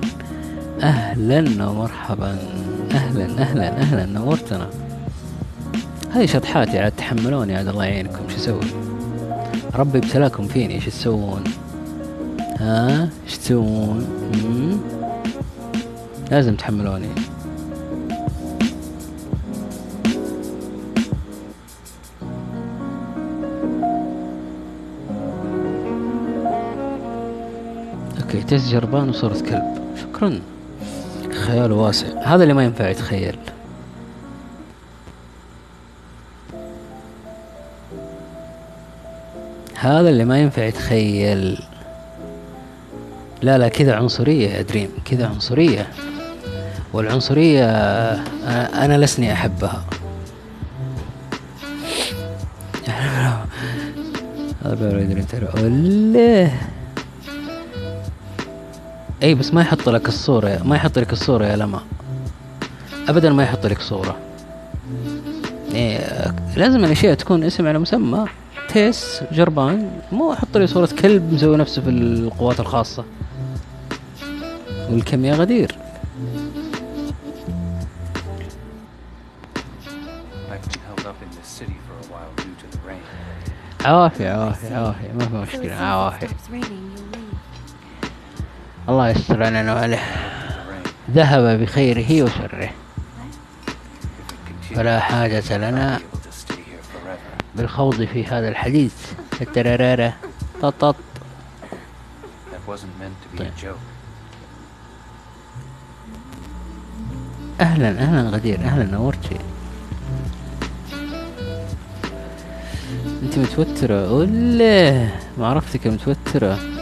أهلا ومرحبا أهلا أهلا أهلا نورتنا. هذه شطحاتي عاد تحملوني عاد الله يعينكم. شو أسوي ربي ابتلاكم فيني. إيش تسوون ها؟ إيش تسوون؟ لازم تحملوني. تس جربان وصورة كلب شكرا. خيال واسع. هذا اللي ما ينفع يتخيل. هذا اللي ما ينفع يتخيل. لا لا كذا عنصرية يا دريم. كذا عنصرية. والعنصرية أنا أنا لسني أحبها. هذا يدري ترى. وله اي بس ما يحط لك الصورة ما يحط لك الصورة يا لما. ابدا ما يحط لك صورة. إيه لازم الأشياء تكون اسم على مسمى تيس جربان مو يحط لي صورة كلب مسوي نفسه في القوات الخاصة. والكم يا غدير. عوافي عوافي عوافي ما في مشكلة عوافي الله يستر علينا وعليه. ذهب بخيره وشره. فلا حاجة لنا. بالخوض في هذا الحديث. الترارارة. طط That wasn't meant to be a joke. أهلا أهلا غدير أهلا نورتي. أنت متوترة؟ ولا ما عرفتك متوترة.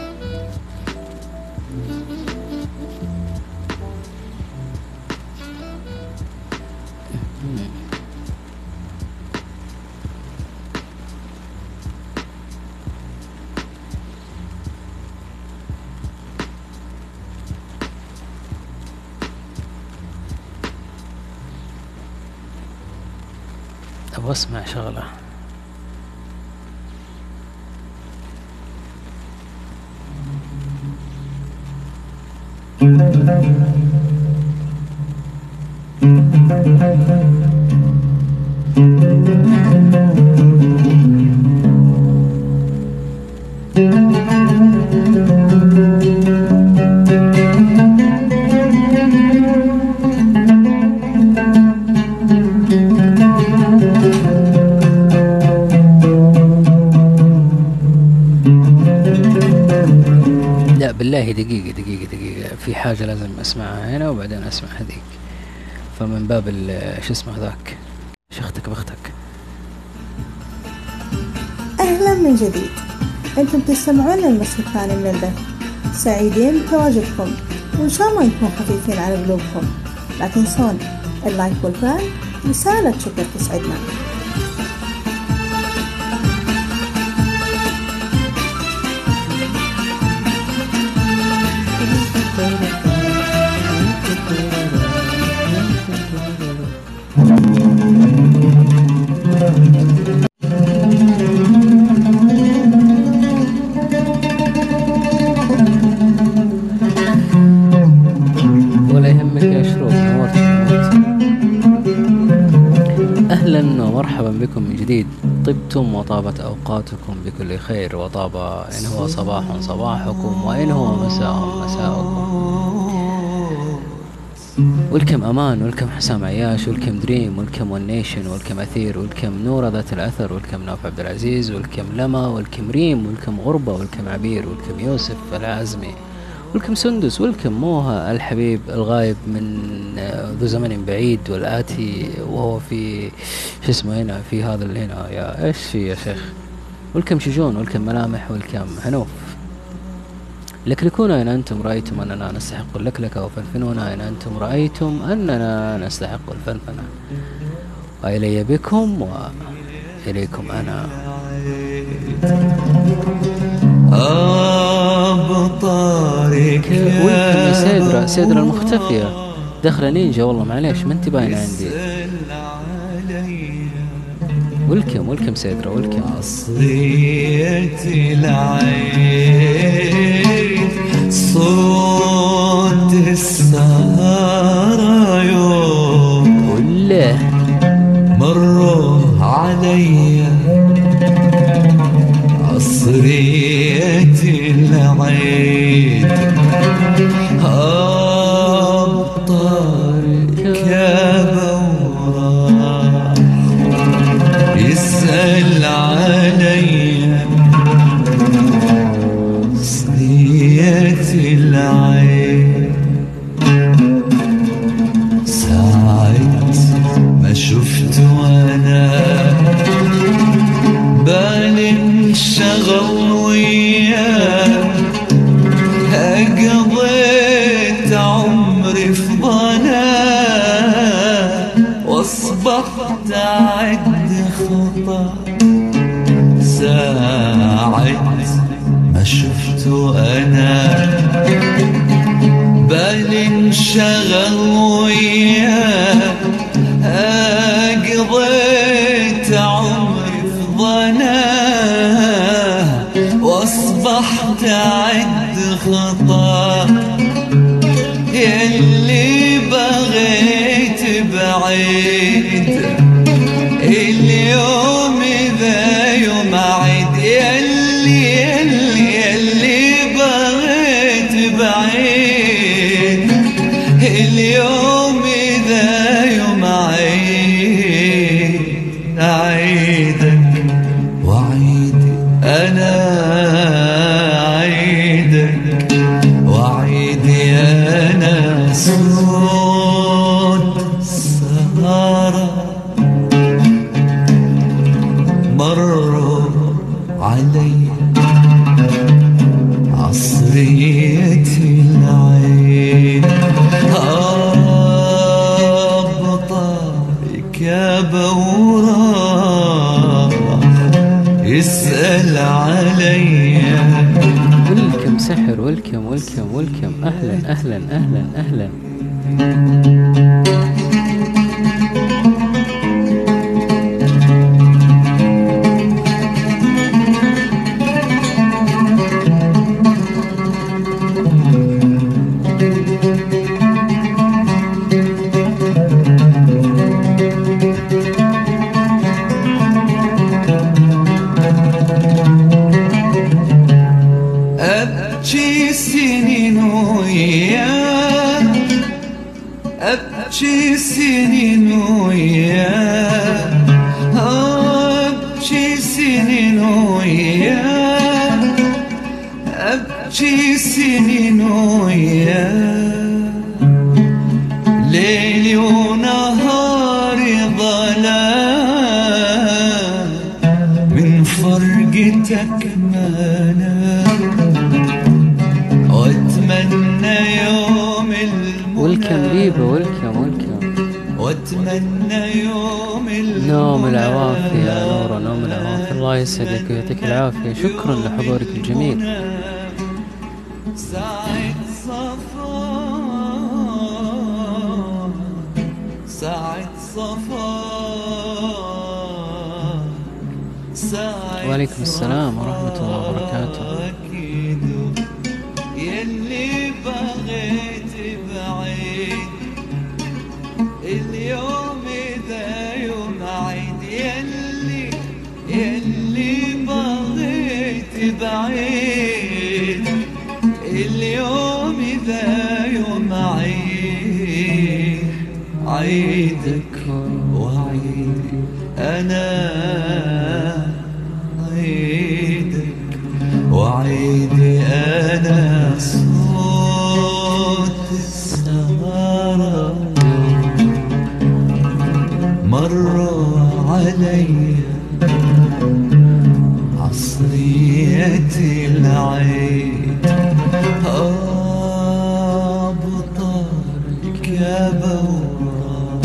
اسمع شغلة. لا بالله دقيقة دقيقة دقيقة. في حاجة لازم أسمعها هنا وبعدين أسمع هذيك. فمن باب شو اسمه ذاك شختك بختك أهلا من جديد. أنتم تستمعون للنصف الثاني من البث سعيدين بتواجدكم. وإن شاء الله نكون خفيفين على قلوبكم. لا تنسون اللايك والفعل. رسالة شكر تسعدنا. طبتم وطابت أوقاتكم بكل خير وطاب إن هو صباح صباحكم وإن هو مساء مساءكم. welcome أمان welcome حسام عياش welcome دريم welcome One Nation welcome أثير welcome نوره ذات الأثر welcome نوف عبد العزيز welcome لما welcome ريم welcome غربة welcome عبير welcome يوسف العازمي welcome سندس welcome موها الحبيب الغايب من آه، ذو زمن بعيد والآتي وهو في شو اسمه هنا في هذا اللي هنا يا إيش في يا شيخ؟ ولكم شجون ولكم ملامح ولكم هنوف لكلكونا إن أنتم رأيتم أننا نستحق اللكلكة وفنفنونا إن أنتم رأيتم أننا نستحق الفنفنة وإلي بكم وإليكم أنا. أبطارك ولكم يا سيدرا سيدرا المختفية. دخلة نينجا والله معليش ما انت باينة عندي. ولكم ولكم سيدرا ولكم. عصرية العين صوت السهرة يوم. وله مروا علي. عصرية العيد ما شفت أنا. بالي انشغل وياه ولكم ولكم أهلا أهلا أهلا أهلا أبكي أبكي سنين وياه. أبكي سنين وياه. أبكي سنين وياه. بيبا ولكم ولكم واتمنى يوم نوم العوافي يا نورة نوم العوافي الله يسعدك ويعطيك العافية. شكرا لحضورك الجميل. ساعة صفا ساعة صفا وعليكم السلام ورحمة الله وبركاته. بعيد اليوم ذا يوم عيد. عيدك وعيدي أنا عيدك وعيدي أنا صوت عصرية العيد أبطالك يا بورا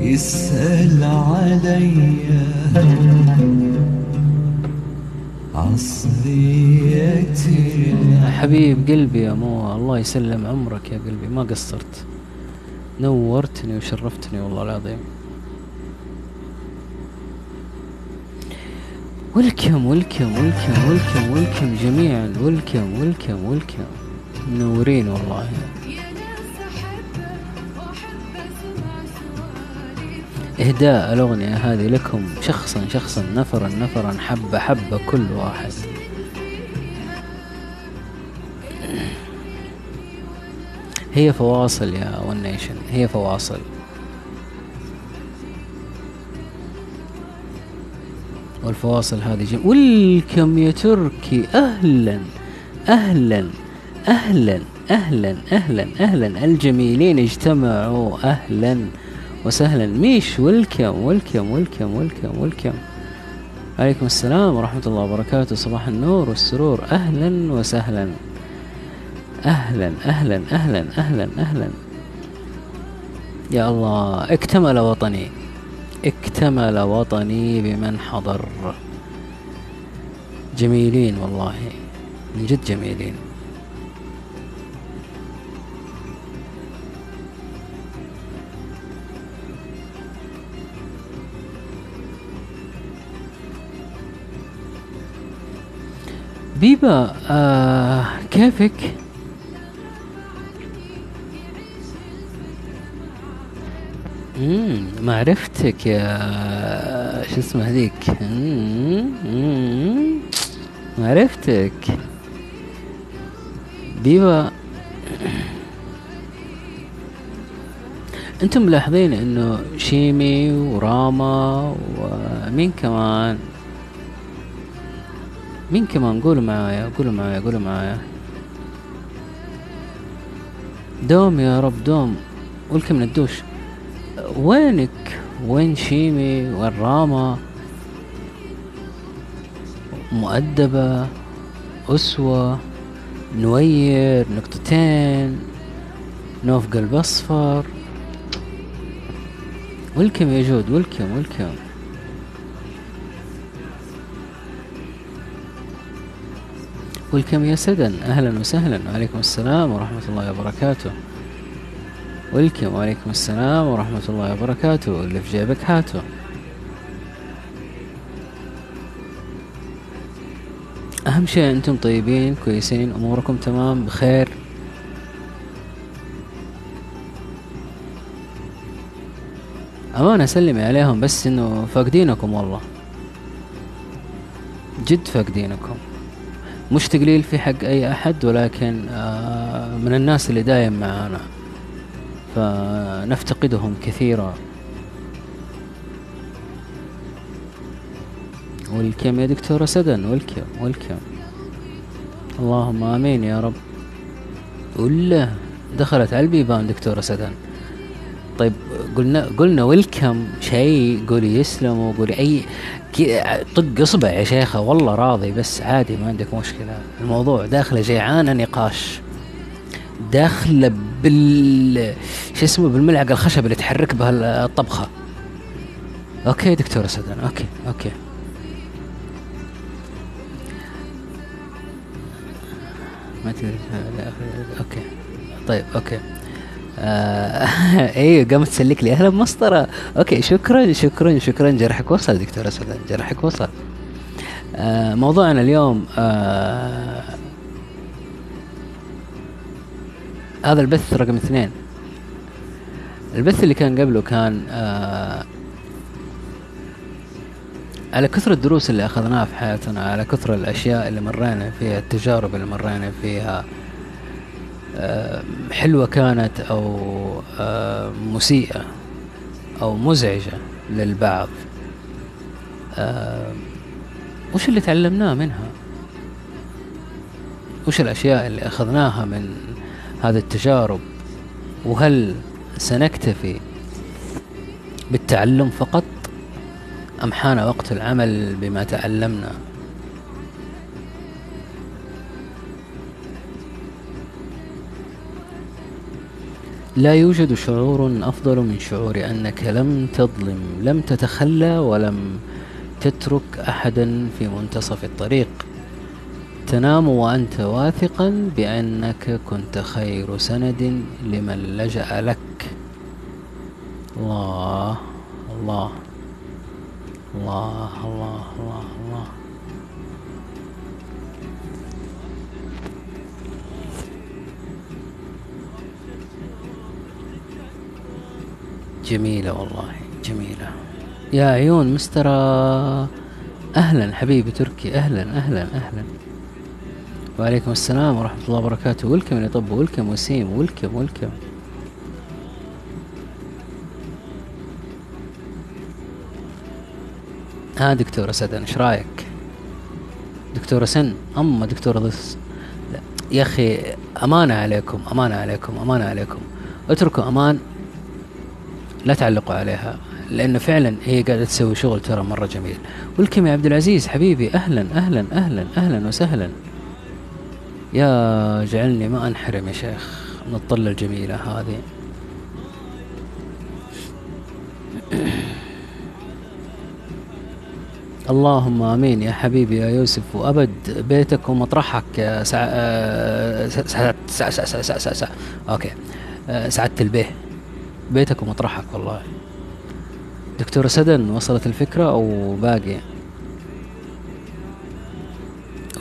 يسأل علي عصرية العيد حبيب قلبي يا مو الله يسلم عمرك يا قلبي ما قصرت. نورتني وشرفتني والله العظيم. ولكم ولكم ولكم ولكم ولكم جميعا. ولكم ولكم ولكم منورين والله. إهداء الأغنية هذه لكم شخصا شخصا نفرا نفرا حبة حبة كل واحد. هي فواصل يا ون نيشن هي فواصل. والفواصل هذه جم... ولكم يا تركي أهلا أهلا أهلا أهلا أهلا أهلا. الجميلين اجتمعوا أهلا وسهلا. ميش ولكم ولكم ولكم ولكم ولكم عليكم السلام ورحمة الله وبركاته. صباح النور والسرور. أهلا وسهلا. أهلا أهلا أهلا أهلا أهلا. يا الله اكتمل وطني. اكتمل وطني بمن حضر جميلين والله من جد جميلين بيبا آه كيفك؟ امم معرفتك يا شو اسمه هذيك؟ مم، معرفتك. بيبا أنتم ملاحظين انه شيمي وراما ومين كمان؟ مين كمان؟ قولوا معايا قولوا معايا قولوا معايا. دوم يا رب دوم. ولكم من الدوش وينك؟ وين شيمي؟ وين راما؟ مؤدبة أسوة نوير نقطتين نوف قلب أصفر ولكم يا جود ولكم ولكم ولكم يا سدن أهلا وسهلا. وعليكم السلام ورحمة الله وبركاته. ولكم وعليكم السلام ورحمة الله وبركاته. اللي في جيبك هاته أهم شيء أنتم طيبين كويسين أموركم تمام بخير. أمانة سلمي عليهم بس إنه فاقدينكم والله. جد فاقدينكم. مش تقليل في حق أي أحد ولكن آه، من الناس اللي دايم معانا. فنفتقدهم كثيرا. والكم يا دكتورة سدن والكم والكم اللهم آمين يا رب. ولا دخلت على البيبان دكتورة سدن طيب قلنا قلنا ويلكم شيء قولي يسلم وقولي أي طق اصبع يا شيخة. والله راضي بس عادي ما عندك مشكلة. الموضوع داخله جيعانه نقاش. داخله بال شو اسمه بالملعقة الخشب اللي تحرك بها الطبخة. أوكي دكتورة سدن أوكي أوكي. ما أوكي طيب أوكي. آه أيوه قامت تسلك لي أهلا مسطره أوكي شكرا شكرا شكرا. جرحك وصل دكتورة سدن جرحك وصل. آه موضوعنا اليوم آه هذا البث رقم اثنين. البث اللي كان قبله كان آه على كثر الدروس اللي أخذناها في حياتنا على كثر الأشياء اللي مرينا فيها التجارب اللي مرينا فيها آه حلوة كانت أو آه مسيئة أو مزعجة للبعض. آه وش اللي تعلمناه منها؟ وش الأشياء اللي أخذناها من هذه التجارب وهل سنكتفي بالتعلم فقط أم حان وقت العمل بما تعلمنا؟ لا يوجد شعور أفضل من شعور أنك لم تظلم لم تتخلى ولم تترك أحدا في منتصف الطريق. تنام وأنت واثقا بأنك كنت خير سند لمن لجأ لك. الله الله الله الله الله الله. جميلة والله جميلة. يا عيون مسترى أهلا حبيبي تركي أهلا أهلا أهلا. وعليكم السلام ورحمة الله وبركاته ولكم يا طب ولكم وسيم ولكم ولكم ها دكتورة سدن إيش رأيك؟ دكتورة سن أما دكتورة ضس. يا أخي أمانة عليكم أمانة عليكم أمانة عليكم اتركوا أمان لا تعلقوا عليها لأنه فعلا هي قاعدة تسوي شغل ترى مرة جميل ولكم يا عبد العزيز حبيبي أهلا أهلا أهلا أهلا وسهلا يا جعلني ما أنحرم يا شيخ من الطلة الجميلة هذه اللهم امين يا حبيبي يا يوسف وابد بيتك ومطرحك يا سع... آه، س- سعادة سع... سع... سع... سع... سع... سع... okay آه، سعادة البيه بيتك ومطرحك والله دكتورة سدن وصلت الفكرة أو باقي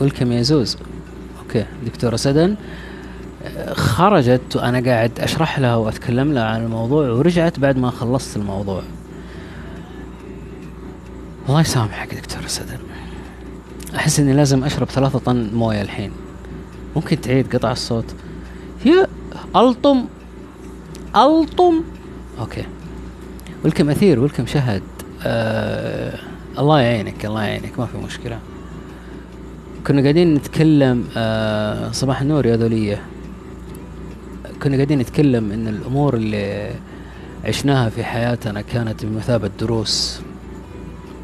welcome يا زوز okay دكتورة سدن. خرجت وأنا قاعد أشرح لها وأتكلم لها عن الموضوع ورجعت بعد ما خلصت الموضوع. الله يسامحك دكتور سدن. أحس إني لازم أشرب ثلاثة طن موية الحين. ممكن تعيد قطع الصوت؟ هي ألطم ألطم. أوكي. ولكم أثير ولكم شهد. آه الله يعينك الله يعينك ما في مشكلة. كنا قاعدين نتكلم آه صباح النور يا ذولية. كنا قاعدين نتكلم إن الأمور اللي عشناها في حياتنا كانت بمثابة دروس.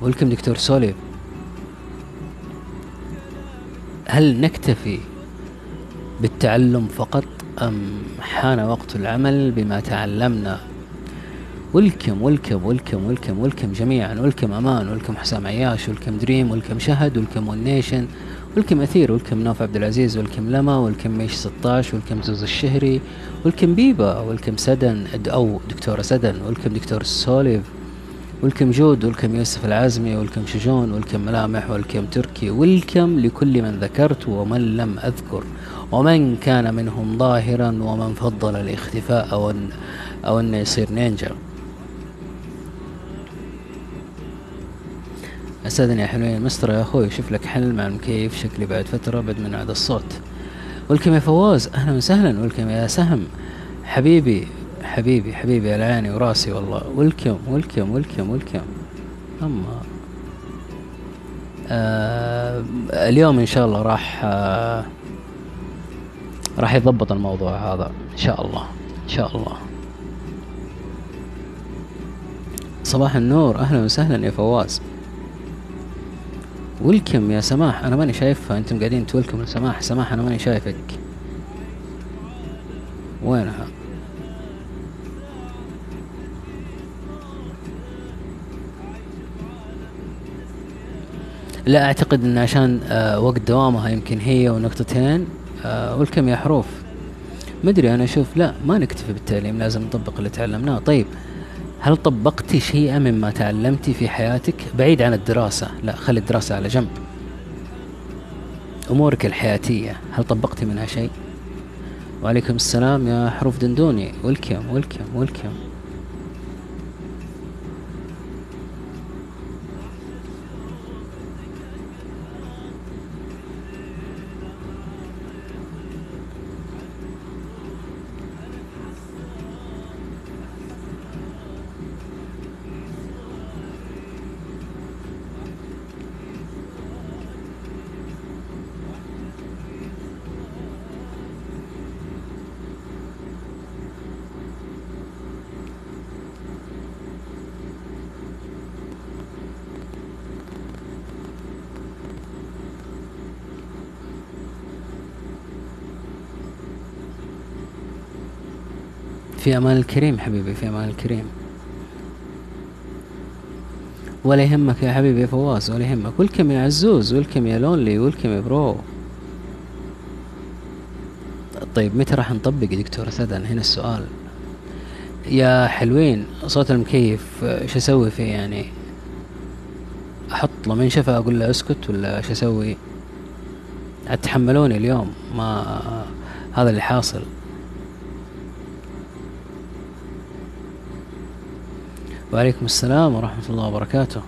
ولكم دكتور سولي هل نكتفي بالتعلم فقط أم حان وقت العمل بما تعلمنا؟ welcome welcome welcome welcome welcome جميعا welcome أمان welcome حسام عياش welcome دريم welcome شهد welcome One Nation. welcome أثير welcome نوف عبد العزيز welcome لما welcome ميش 16 welcome زوز الشهري welcome بيبا welcome سدن أو دكتورة سدن welcome دكتور سوليف welcome جود welcome يوسف العازمي welcome شجون welcome ملامح welcome تركي welcome لكل من ذكرت ومن لم أذكر. ومن كان منهم ظاهرا ومن فضل الاختفاء أو أن أو أنه يصير نينجا. أستاذني يا حلوين مستر يا أخوي شوف لك حل مع المكيف شكلي بعد فترة بعد من هذا الصوت. ولكم يا فواز أهلا وسهلا. ولكم يا سهم. حبيبي حبيبي حبيبي على عيني وراسي والله. ولكم ولكم ولكم ولكم. أما. آه اليوم إن شاء الله راح آه راح يضبط الموضوع هذا. إن شاء الله إن شاء الله. صباح النور. أهلا وسهلا يا فواز. ولكم يا سماح. أنا ماني شايفها أنتم قاعدين تولكم لسماح سماح. أنا ماني شايفك. وينها لا أعتقد إن عشان آه وقت دوامها يمكن هي ونقطتين. آه يا حروف. مدري أنا أشوف لا ما نكتفي بالتعليم لازم نطبق اللي تعلمناه. طيب هل طبقتي شيئا مما تعلمتي في حياتك؟ بعيد عن الدراسة لا خلي الدراسة على جنب. أمورك الحياتية هل طبقتي منها شيء؟ وعليكم السلام يا حروف دندوني. ولكم ولكم ولكم في أمان الكريم حبيبي في أمان الكريم. ولا يهمك يا حبيبي يا فواز ولا يهمك. welcome يا عزوز welcome يا لونلي welcome يا bro. طيب متى راح نطبق دكتور سدن؟ هنا السؤال. يا حلوين صوت المكيف إيش أسوي فيه يعني؟ أحط له منشفة أقول له أسكت ولا إيش أسوي؟ أتحملوني اليوم ما هذا اللي حاصل. وعليكم السلام ورحمة الله وبركاته.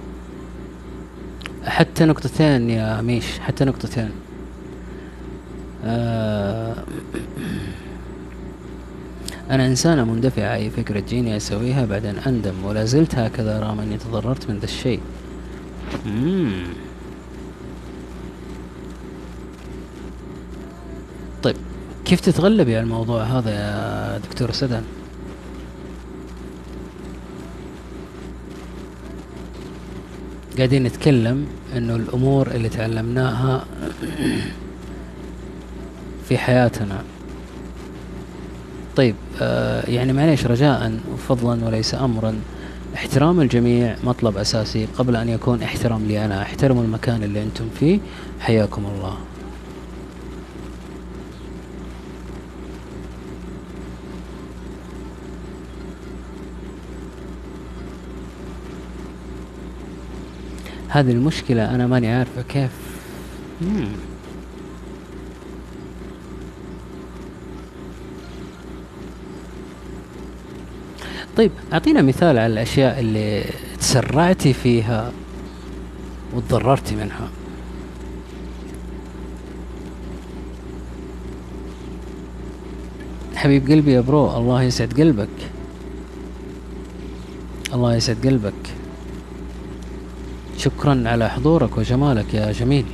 حتى نقطتين يا ميش حتى نقطتين. آه أنا إنسانة مندفعة أي فكرة تجيني أسويها بعدين أندم ولا زلت هكذا رغم أني تضررت من ذا الشيء. طيب كيف تتغلبي على الموضوع هذا يا دكتور سدن؟ قاعدين نتكلم إنه الأمور اللي تعلمناها في حياتنا. طيب آه يعني معليش رجاء وفضلا وليس امرا احترام الجميع مطلب أساسي قبل أن يكون احترام لي أنا احترموا المكان اللي أنتم فيه. حياكم الله. هذه المشكلة أنا ماني عارفة كيف. مم. طيب أعطينا مثال على الأشياء اللي تسرعتي فيها وتضررتي منها. حبيب قلبي يا برو الله يسعد قلبك. الله يسعد قلبك. شكرا على حضورك وجمالك يا جميل.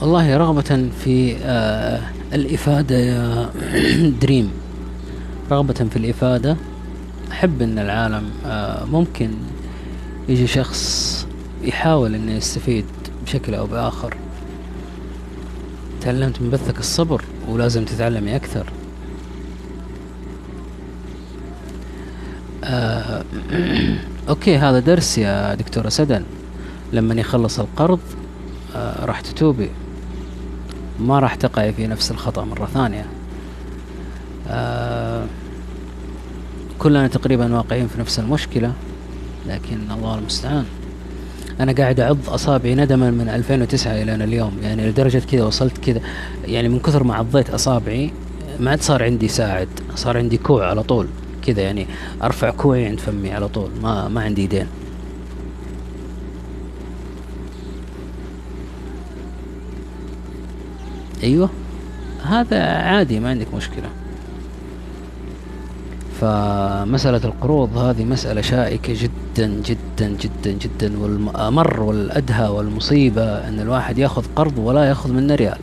والله رغبة في آه الإفادة يا دريم. رغبة في الإفادة. أحب أن العالم آه ممكن يجي شخص يحاول أنه يستفيد بشكل أو بآخر. تعلمت من بثك الصبر ولازم تتعلمي أكثر. آه okay هذا درس يا دكتورة سدن لما يخلص القرض آه راح تتوبي. ما راح تقعي في نفس الخطأ مرة ثانية. آه كلنا تقريبا واقعين في نفس المشكلة لكن الله المستعان. أنا قاعد أعض أصابعي ندما من 2009 إلى أنا اليوم يعني لدرجة كذا وصلت كذا. يعني من كثر ما عضيت أصابعي ما عاد صار عندي ساعد صار عندي كوع على طول كذا يعني أرفع كوعي عند فمي على طول ما ما عندي يدين أيوه. هذا عادي ما عندك مشكلة. فمسألة القروض هذه مسألة شائكة جدا جدا جدا جدا. والأمر والأدهى والمصيبة أن الواحد يأخذ قرض ولا يأخذ منه ريال.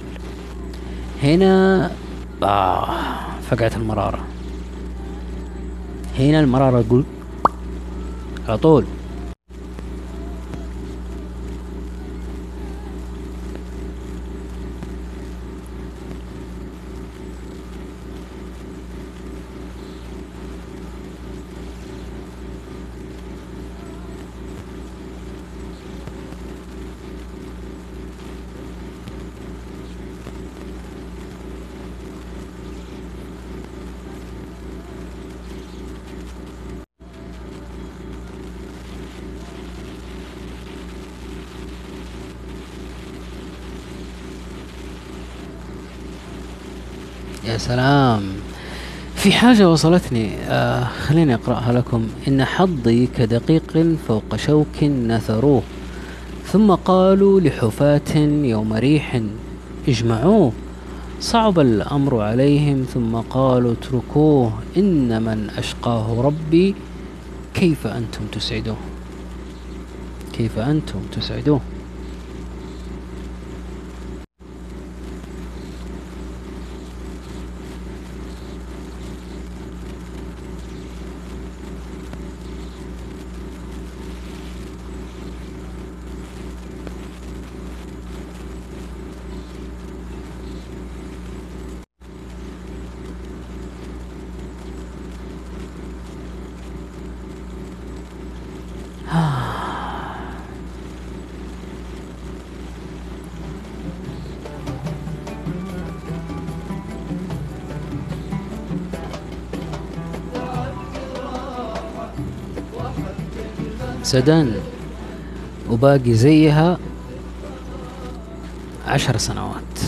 هنا آه فقعت المرارة. هنا المرارة تقول على طول يا سلام في حاجة وصلتني آه خليني أقرأها لكم. إن حظي كدقيق فوق شوك نثروه ثم قالوا لحفاة يوم ريح اجمعوه. صعب الأمر عليهم ثم قالوا اتركوه. إن من أشقاه ربي كيف أنتم تسعدوه؟ كيف أنتم تسعدوه؟ سدن وباقي زيها عشر سنوات.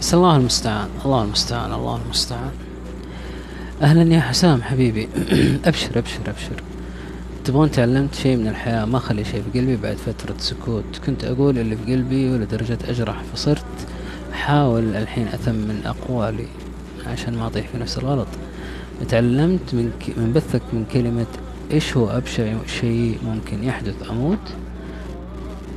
بس الله المستعان الله المستعان الله المستعان. أهلا يا حسام حبيبي. أبشر أبشر أبشر. تبغون تعلمت شيء من الحياة؟ ما خلي شيء في قلبي بعد فترة سكوت. كنت أقول اللي في قلبي ولدرجة أجرح فصرت. أحاول الحين أثمن أقوالي عشان ما أطيح في نفس الغلط. تعلمت من, ك... من بثك من كلمة إيش هو أبشع شيء ممكن يحدث؟ أموت؟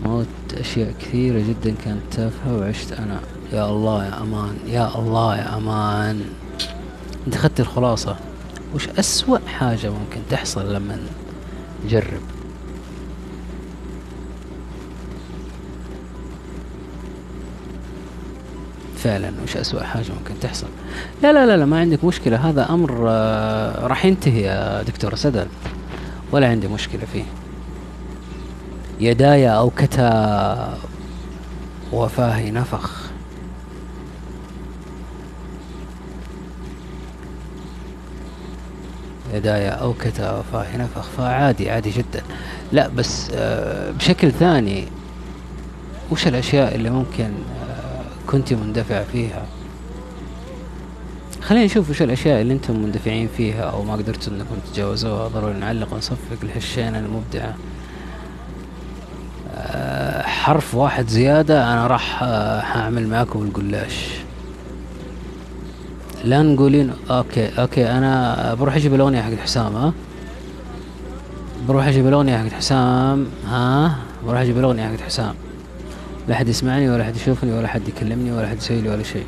موت أشياء كثيرة جدا كانت تافهة وعشت أنا. يا الله يا أمان يا الله يا أمان. أنت أخذت الخلاصة. وش أسوأ حاجة ممكن تحصل لما نجرب؟ فعلا وش أسوأ حاجة ممكن تحصل؟ لا لا لا, لا ما عندك مشكلة. هذا أمر آه، راح ينتهي يا دكتور سدل. ولا عندي مشكلة فيه. يداي أوكتا وفاهي نفخ. يداي أوكتا وفاهي نفخ. فعادي عادي جدا. لا بس آه، بشكل ثاني وش الأشياء اللي ممكن آه، كنت مندفع فيها؟ خلينا نشوف وش الأشياء اللي أنتم مندفعين فيها أو ما قدرتوا أنكم تتجاوزوها ضروري نعلق ونصفق لهالشينة المبدعة. آه، حرف واحد زيادة أنا راح آه، حأعمل معاكم القلاش لا نقولين أوكي أوكي أنا بروح أجيب الأغنية حقت حسام ها؟ بروح أجيب الأغنية حقت حسام ها؟ بروح أجيب الأغنية حقت حسام. لا حد يسمعني ولا حد يشوفني ولا حد يكلمني ولا حد يسوي لي ولا شيء.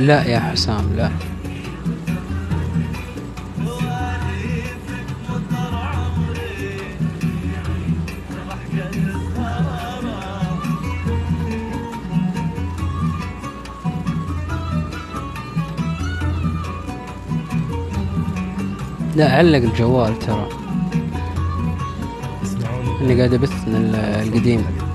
لا يا حسام لا. لا علق الجوال ترى. اني قاعد أبث القديم.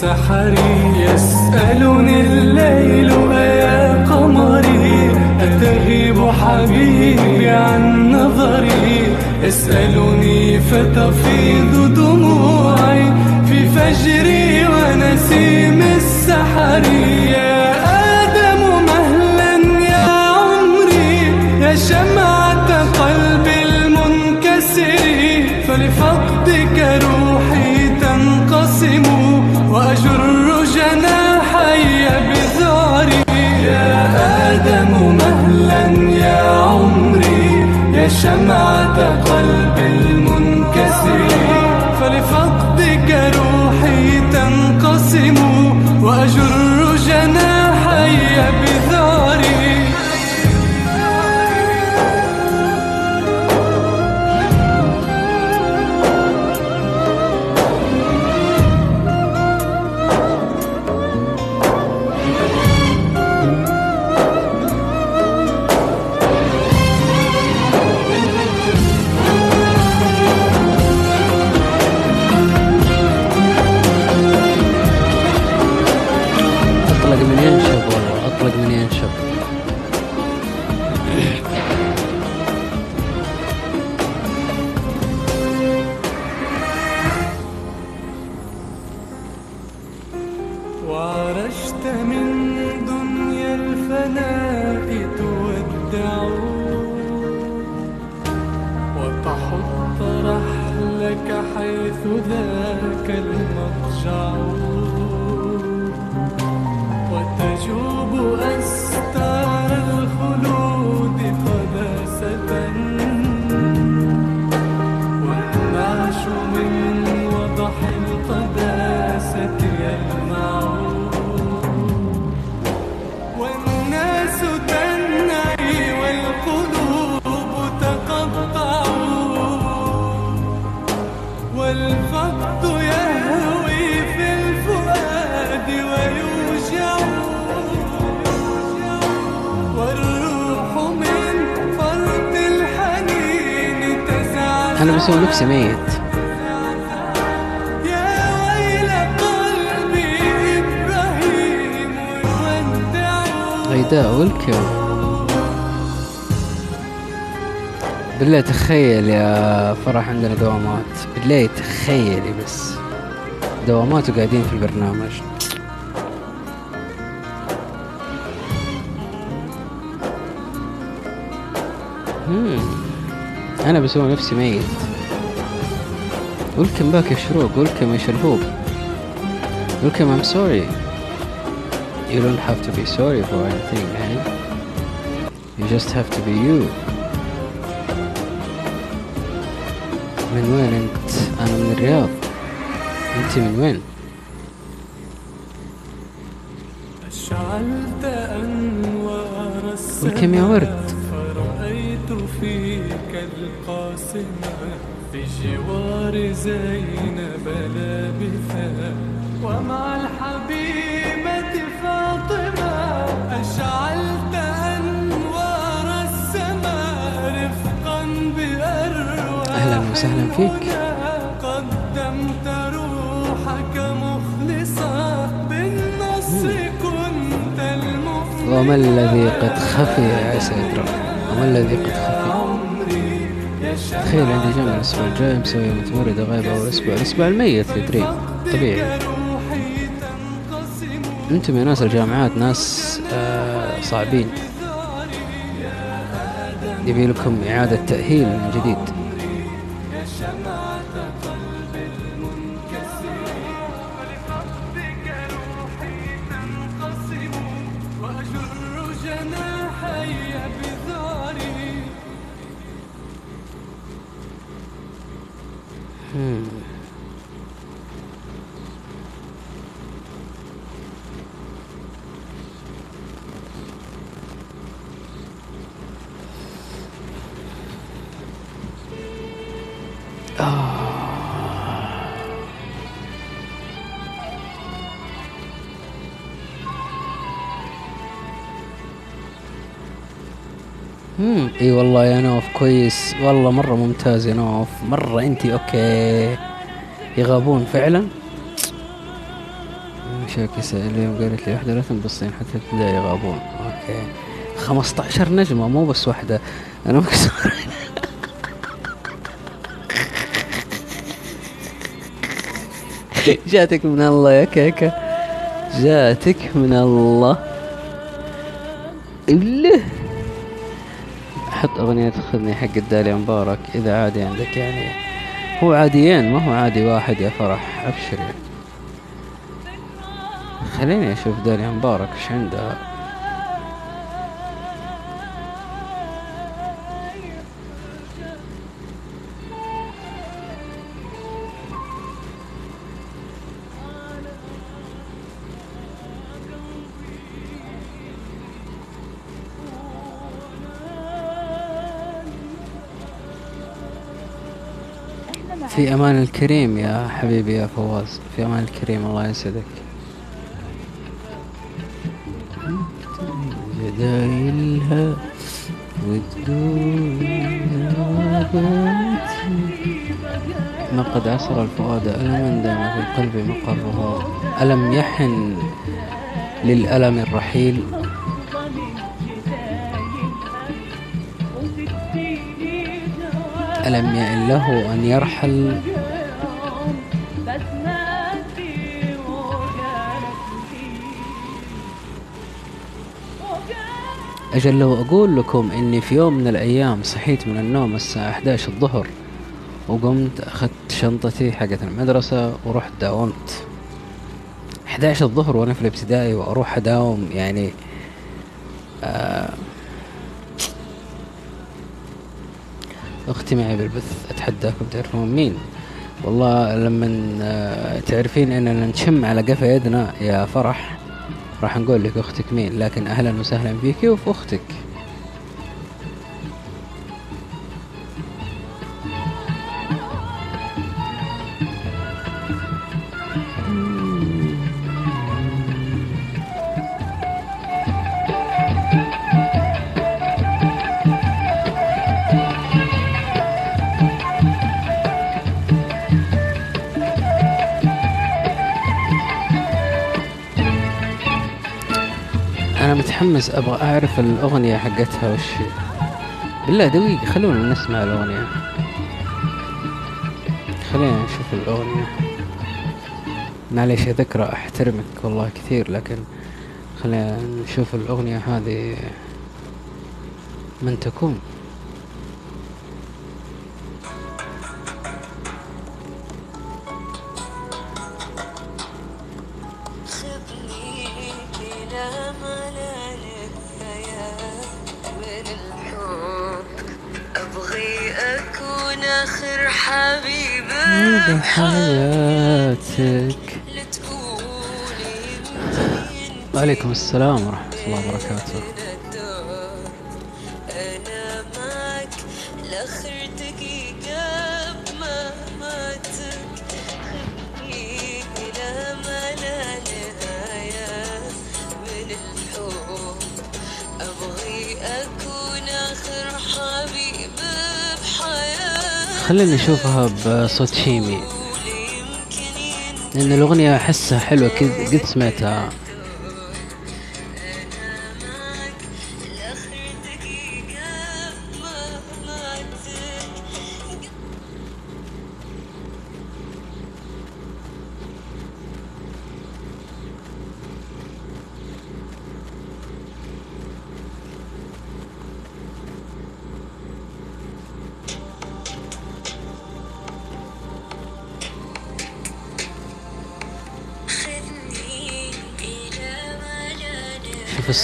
سحري أنا بسوي نفسي ميت غيداء ويلكم بالله تخيل يا فرح عندنا دوامات. بالله تخيلي بس. دوامات وقاعدين في البرنامج. مم. أنا بسوي نفسي ميت. ولكم باك يا شروق. ولكم يا شلهوب ولكم I'm sorry. You don't have to be sorry for anything man. You just have to be you. من وين أنت؟ أنا من الرياض. أنت من وين؟ والكم يا ورد. وسهلاً فيك. قدمت روحك مخلصة بالنصر كنت المفلس وما الذي قد خفي يا سيدرا وما الذي قد خفي؟ تخيل عندي جمع الأسبوع الجاي مسوي متمردة غايبة أول أسبوع الأسبوع الميت تدري طبيعي. أنتم يا ناس الجامعات ناس آه صعبين. يبي لكم إعادة تأهيل من جديد. كويس. والله مرة ممتاز يا نوف. مرة انتي okay. يغابون فعلا؟ شاكي سائل اليوم قالت لي واحدة لا تنبسطين حتى ابتدائي يغابون. okay. 15 نجمة مو بس واحدة. أنا مكسور جاتك من الله يا كيكة. جاتك من الله. أغنية خذني حق الداليا مبارك إذا عادي عندك يعني. هو عاديين ما هو عادي واحد يا فرح أبشري خليني أشوف داليا مبارك إيش عندها في أمان الكريم يا حبيبي يا فواز. في أمان الكريم الله يسعدك. جدايلها والدنيا. وبنتي ما قد عصر الفؤاد ألما دام في القلب مقرها. ألم يحن للألم الرحيل؟ ألم يئن له أن يرحل؟ أجل لو أقول لكم إني في يوم من الأيام صحيت من النوم الساعة 11 الظهر وقمت أخذت شنطتي حقت المدرسة ورحت داومت. 11 الظهر وأنا في الابتدائي وأروح أداوم يعني أختي معي بالبث اتحداكم تعرفون مين؟ والله لما تعرفين أننا نشم على قفا يدنا يا فرح راح نقول لك أختك مين لكن أهلا وسهلا فيكي وفي أختك. متحمس أبغى أعرف الأغنية حقتها وش. بالله دقيقة خلونا نسمع الأغنية. خلينا نشوف الأغنية. معليش يا ذكرى أحترمك والله كثير لكن خلينا نشوف الأغنية هذه. من تكون. وعليكم السلام ورحمة الله وبركاته. أنا معك لآخر دقيقة خذني إلى ما لا نهاية من الحب أبغي أكون آخر حبيب بحياتي خليني أشوفها بصوت شيمي. يمكن لأن الأغنية أحسها حلوة كد- قد سمعتها.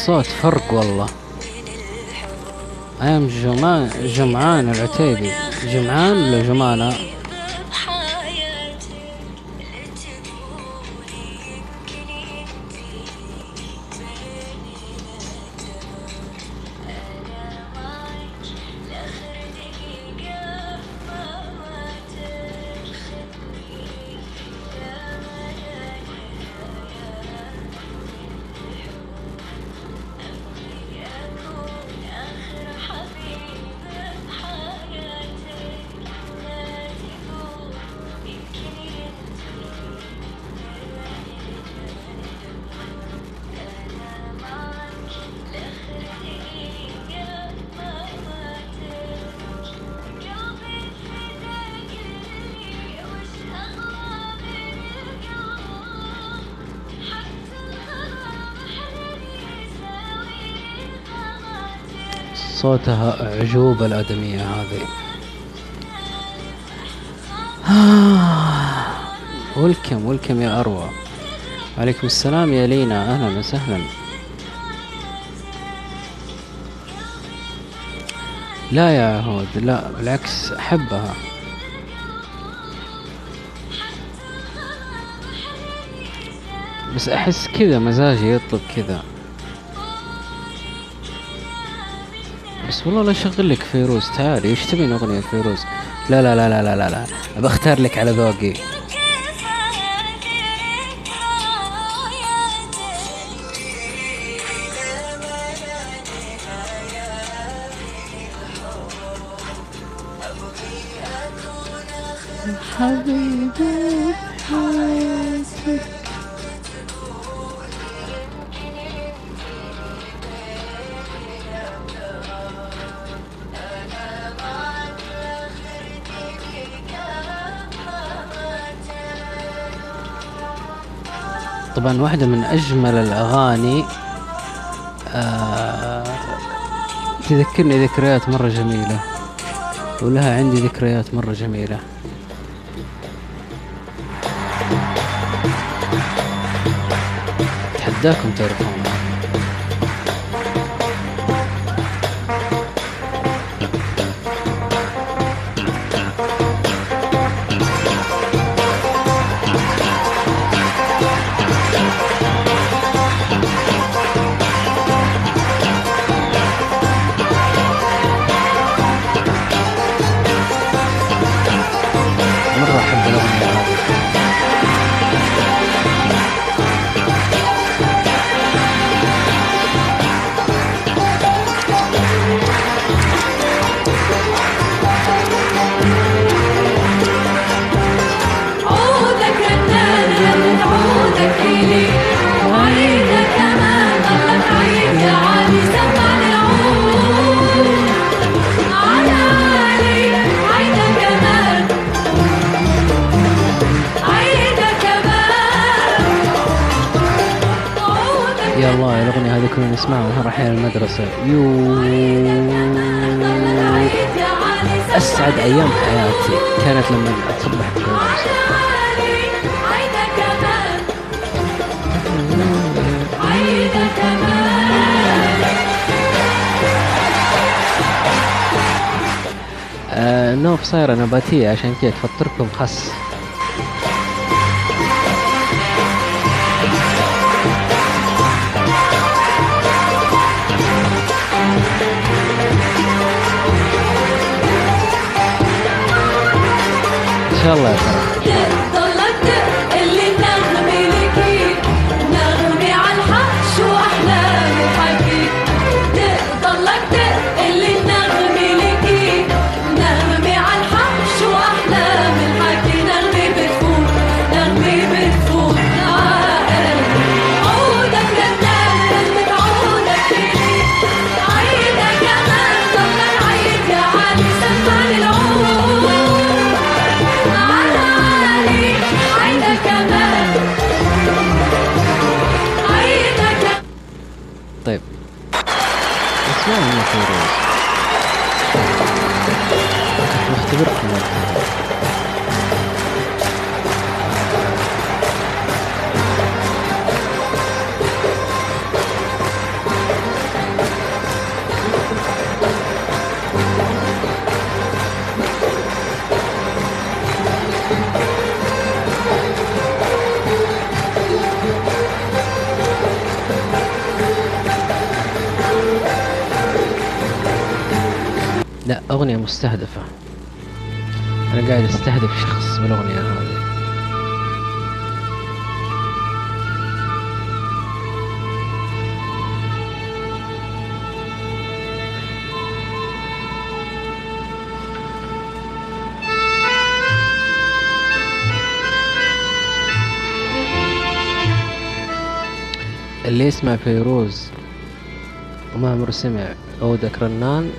الصوت فرق والله. أيام جمعان جمعان العتيبي. جمعان ولا جمانة صوتها عجوبة الآدمية هذه. ولكم ولكم يا أروى. عليكم السلام يا لينا. أهلا وسهلا. لا يا هود لا بالعكس أحبها. بس أحس كذا مزاجي يطلب كذا. والله لا اشغل لك فيروز تعالي إيش تبين أغنية فيروز لا لا لا لا لا لا, لا. بختار لك على ذوقي طبعا واحدة من أجمل الأغاني آه تذكرني ذكريات مرة جميلة ولها عندي ذكريات مرة جميلة. أتحداكم تعرفونها حجارة نباتية عشان كده تفطر لكم خس إن شاء الله يا مستهدفة. أنا قاعد أستهدف شخص بالأغنية هذه. اللي يسمع فيروز وما عمره سمع عودة رنان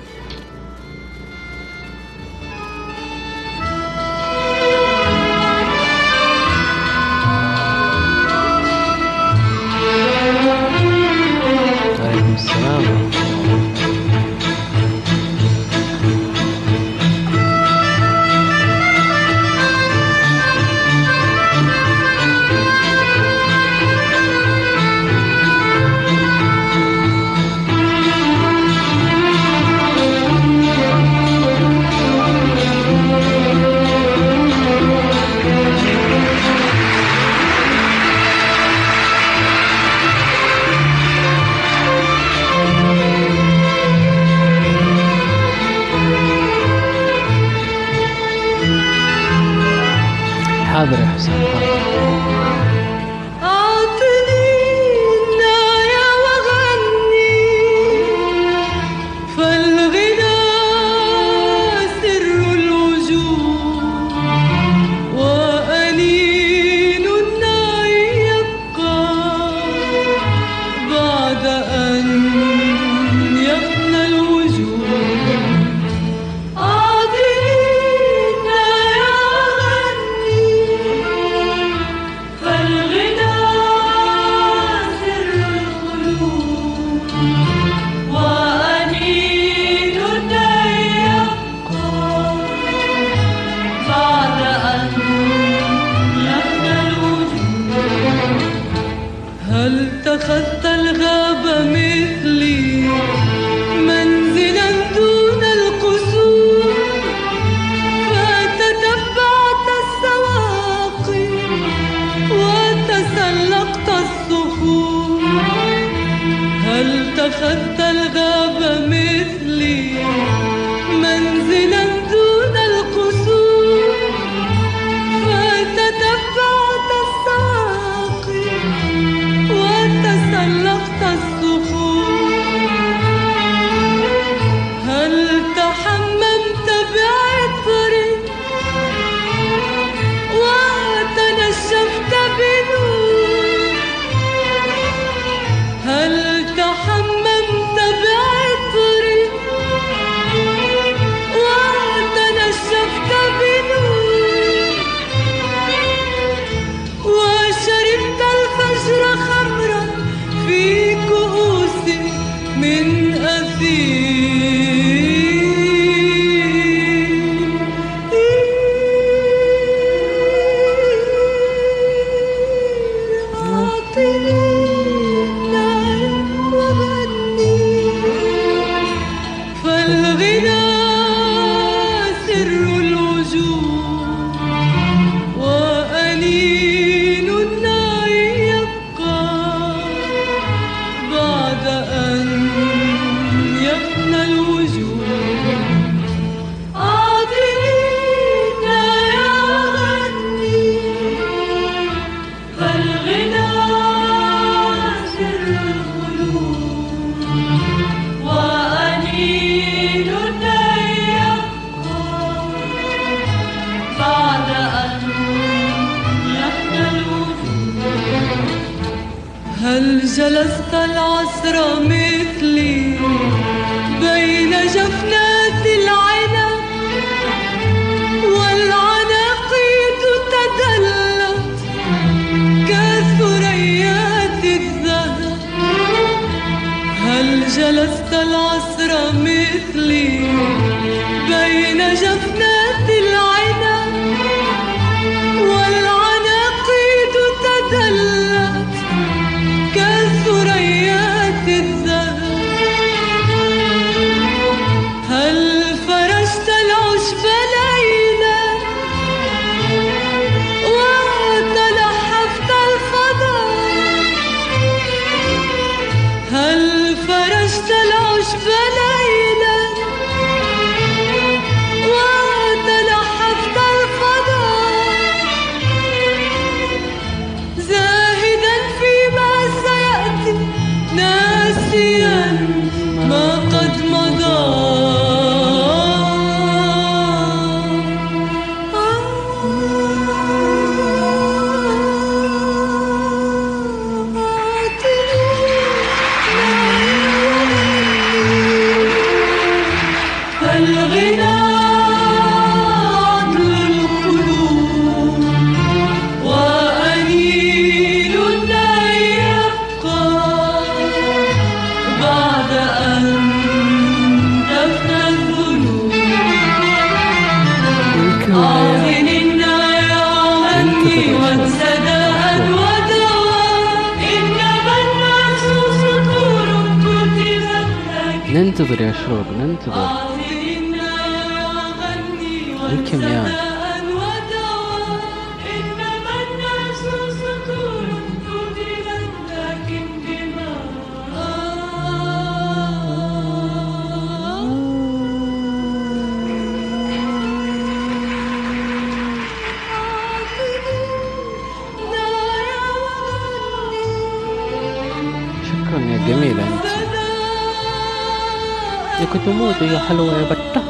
جميلة. يا كنت موت يا حلوة يا بتة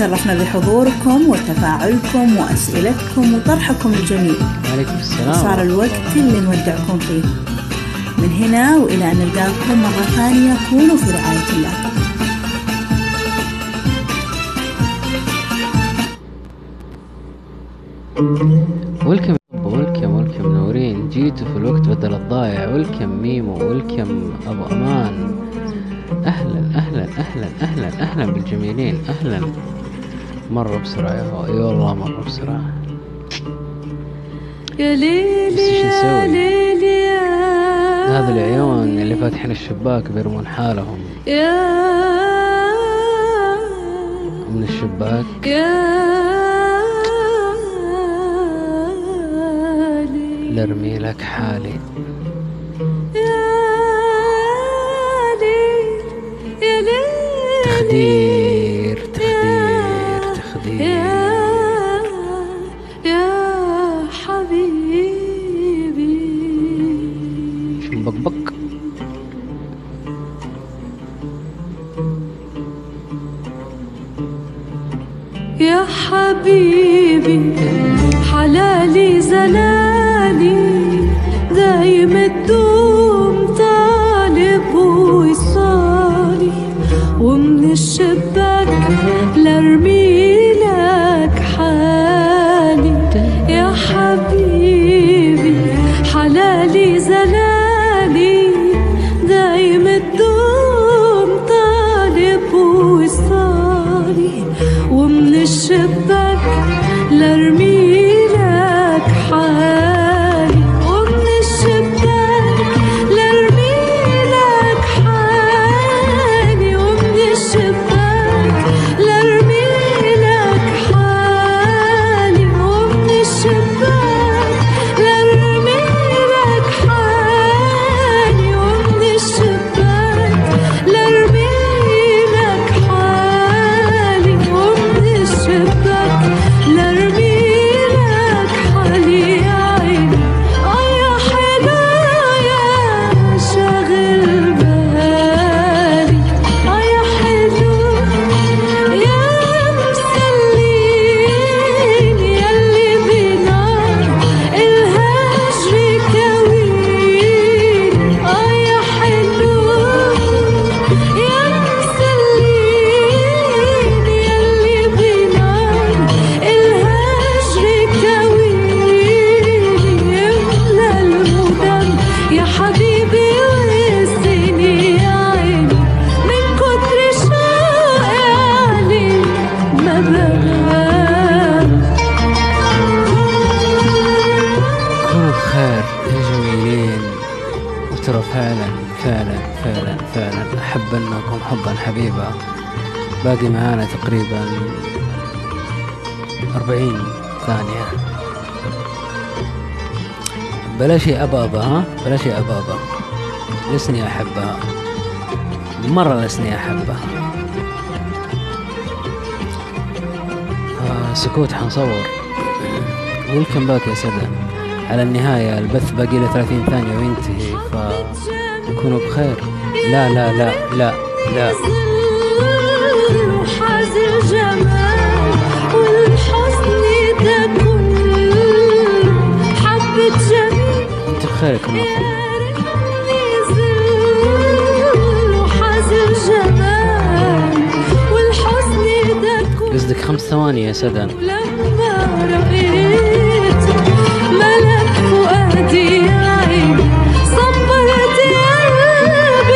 تشرفنا بحضوركم وتفاعلكم وأسئلتكم وطرحكم الجميل. عليكم السلام. صار الوقت اللي نودعكم فيه. من هنا وإلى أن نلقاكم مرة ثانية كونوا في رعاية الله. ولكم ولكم ولكم منورين جيتوا في الوقت بدل الضايع. ولكم ميمو ولكم ابو أمان أهلا أهلا أهلا أهلا أهلا بالجميلين. أهلا. مرة بسرعة يا هو اي والله مرة بسرعة. يا ليلي يا؟ ليلي يا هذا العيون اللي فاتحين الشباك بيرمون حالهم. يا من الشباك. يا ليلي. لارمي لك حالي. يا ليل يا ليل تخدير باقي معانا تقريبا أربعين ثانية. بلاش يا أبا أبا ها؟ بلاش يا أبا أبا. لسني أحبها. مرة لسني أحبها. آه سكوت حنصور. ويلكم باك يا سدى على النهاية البث باقي له 30 ثانية وينتهي فكونوا بخير. لا لا لا لا لا. ده كل قصدك خمس ثواني يا لا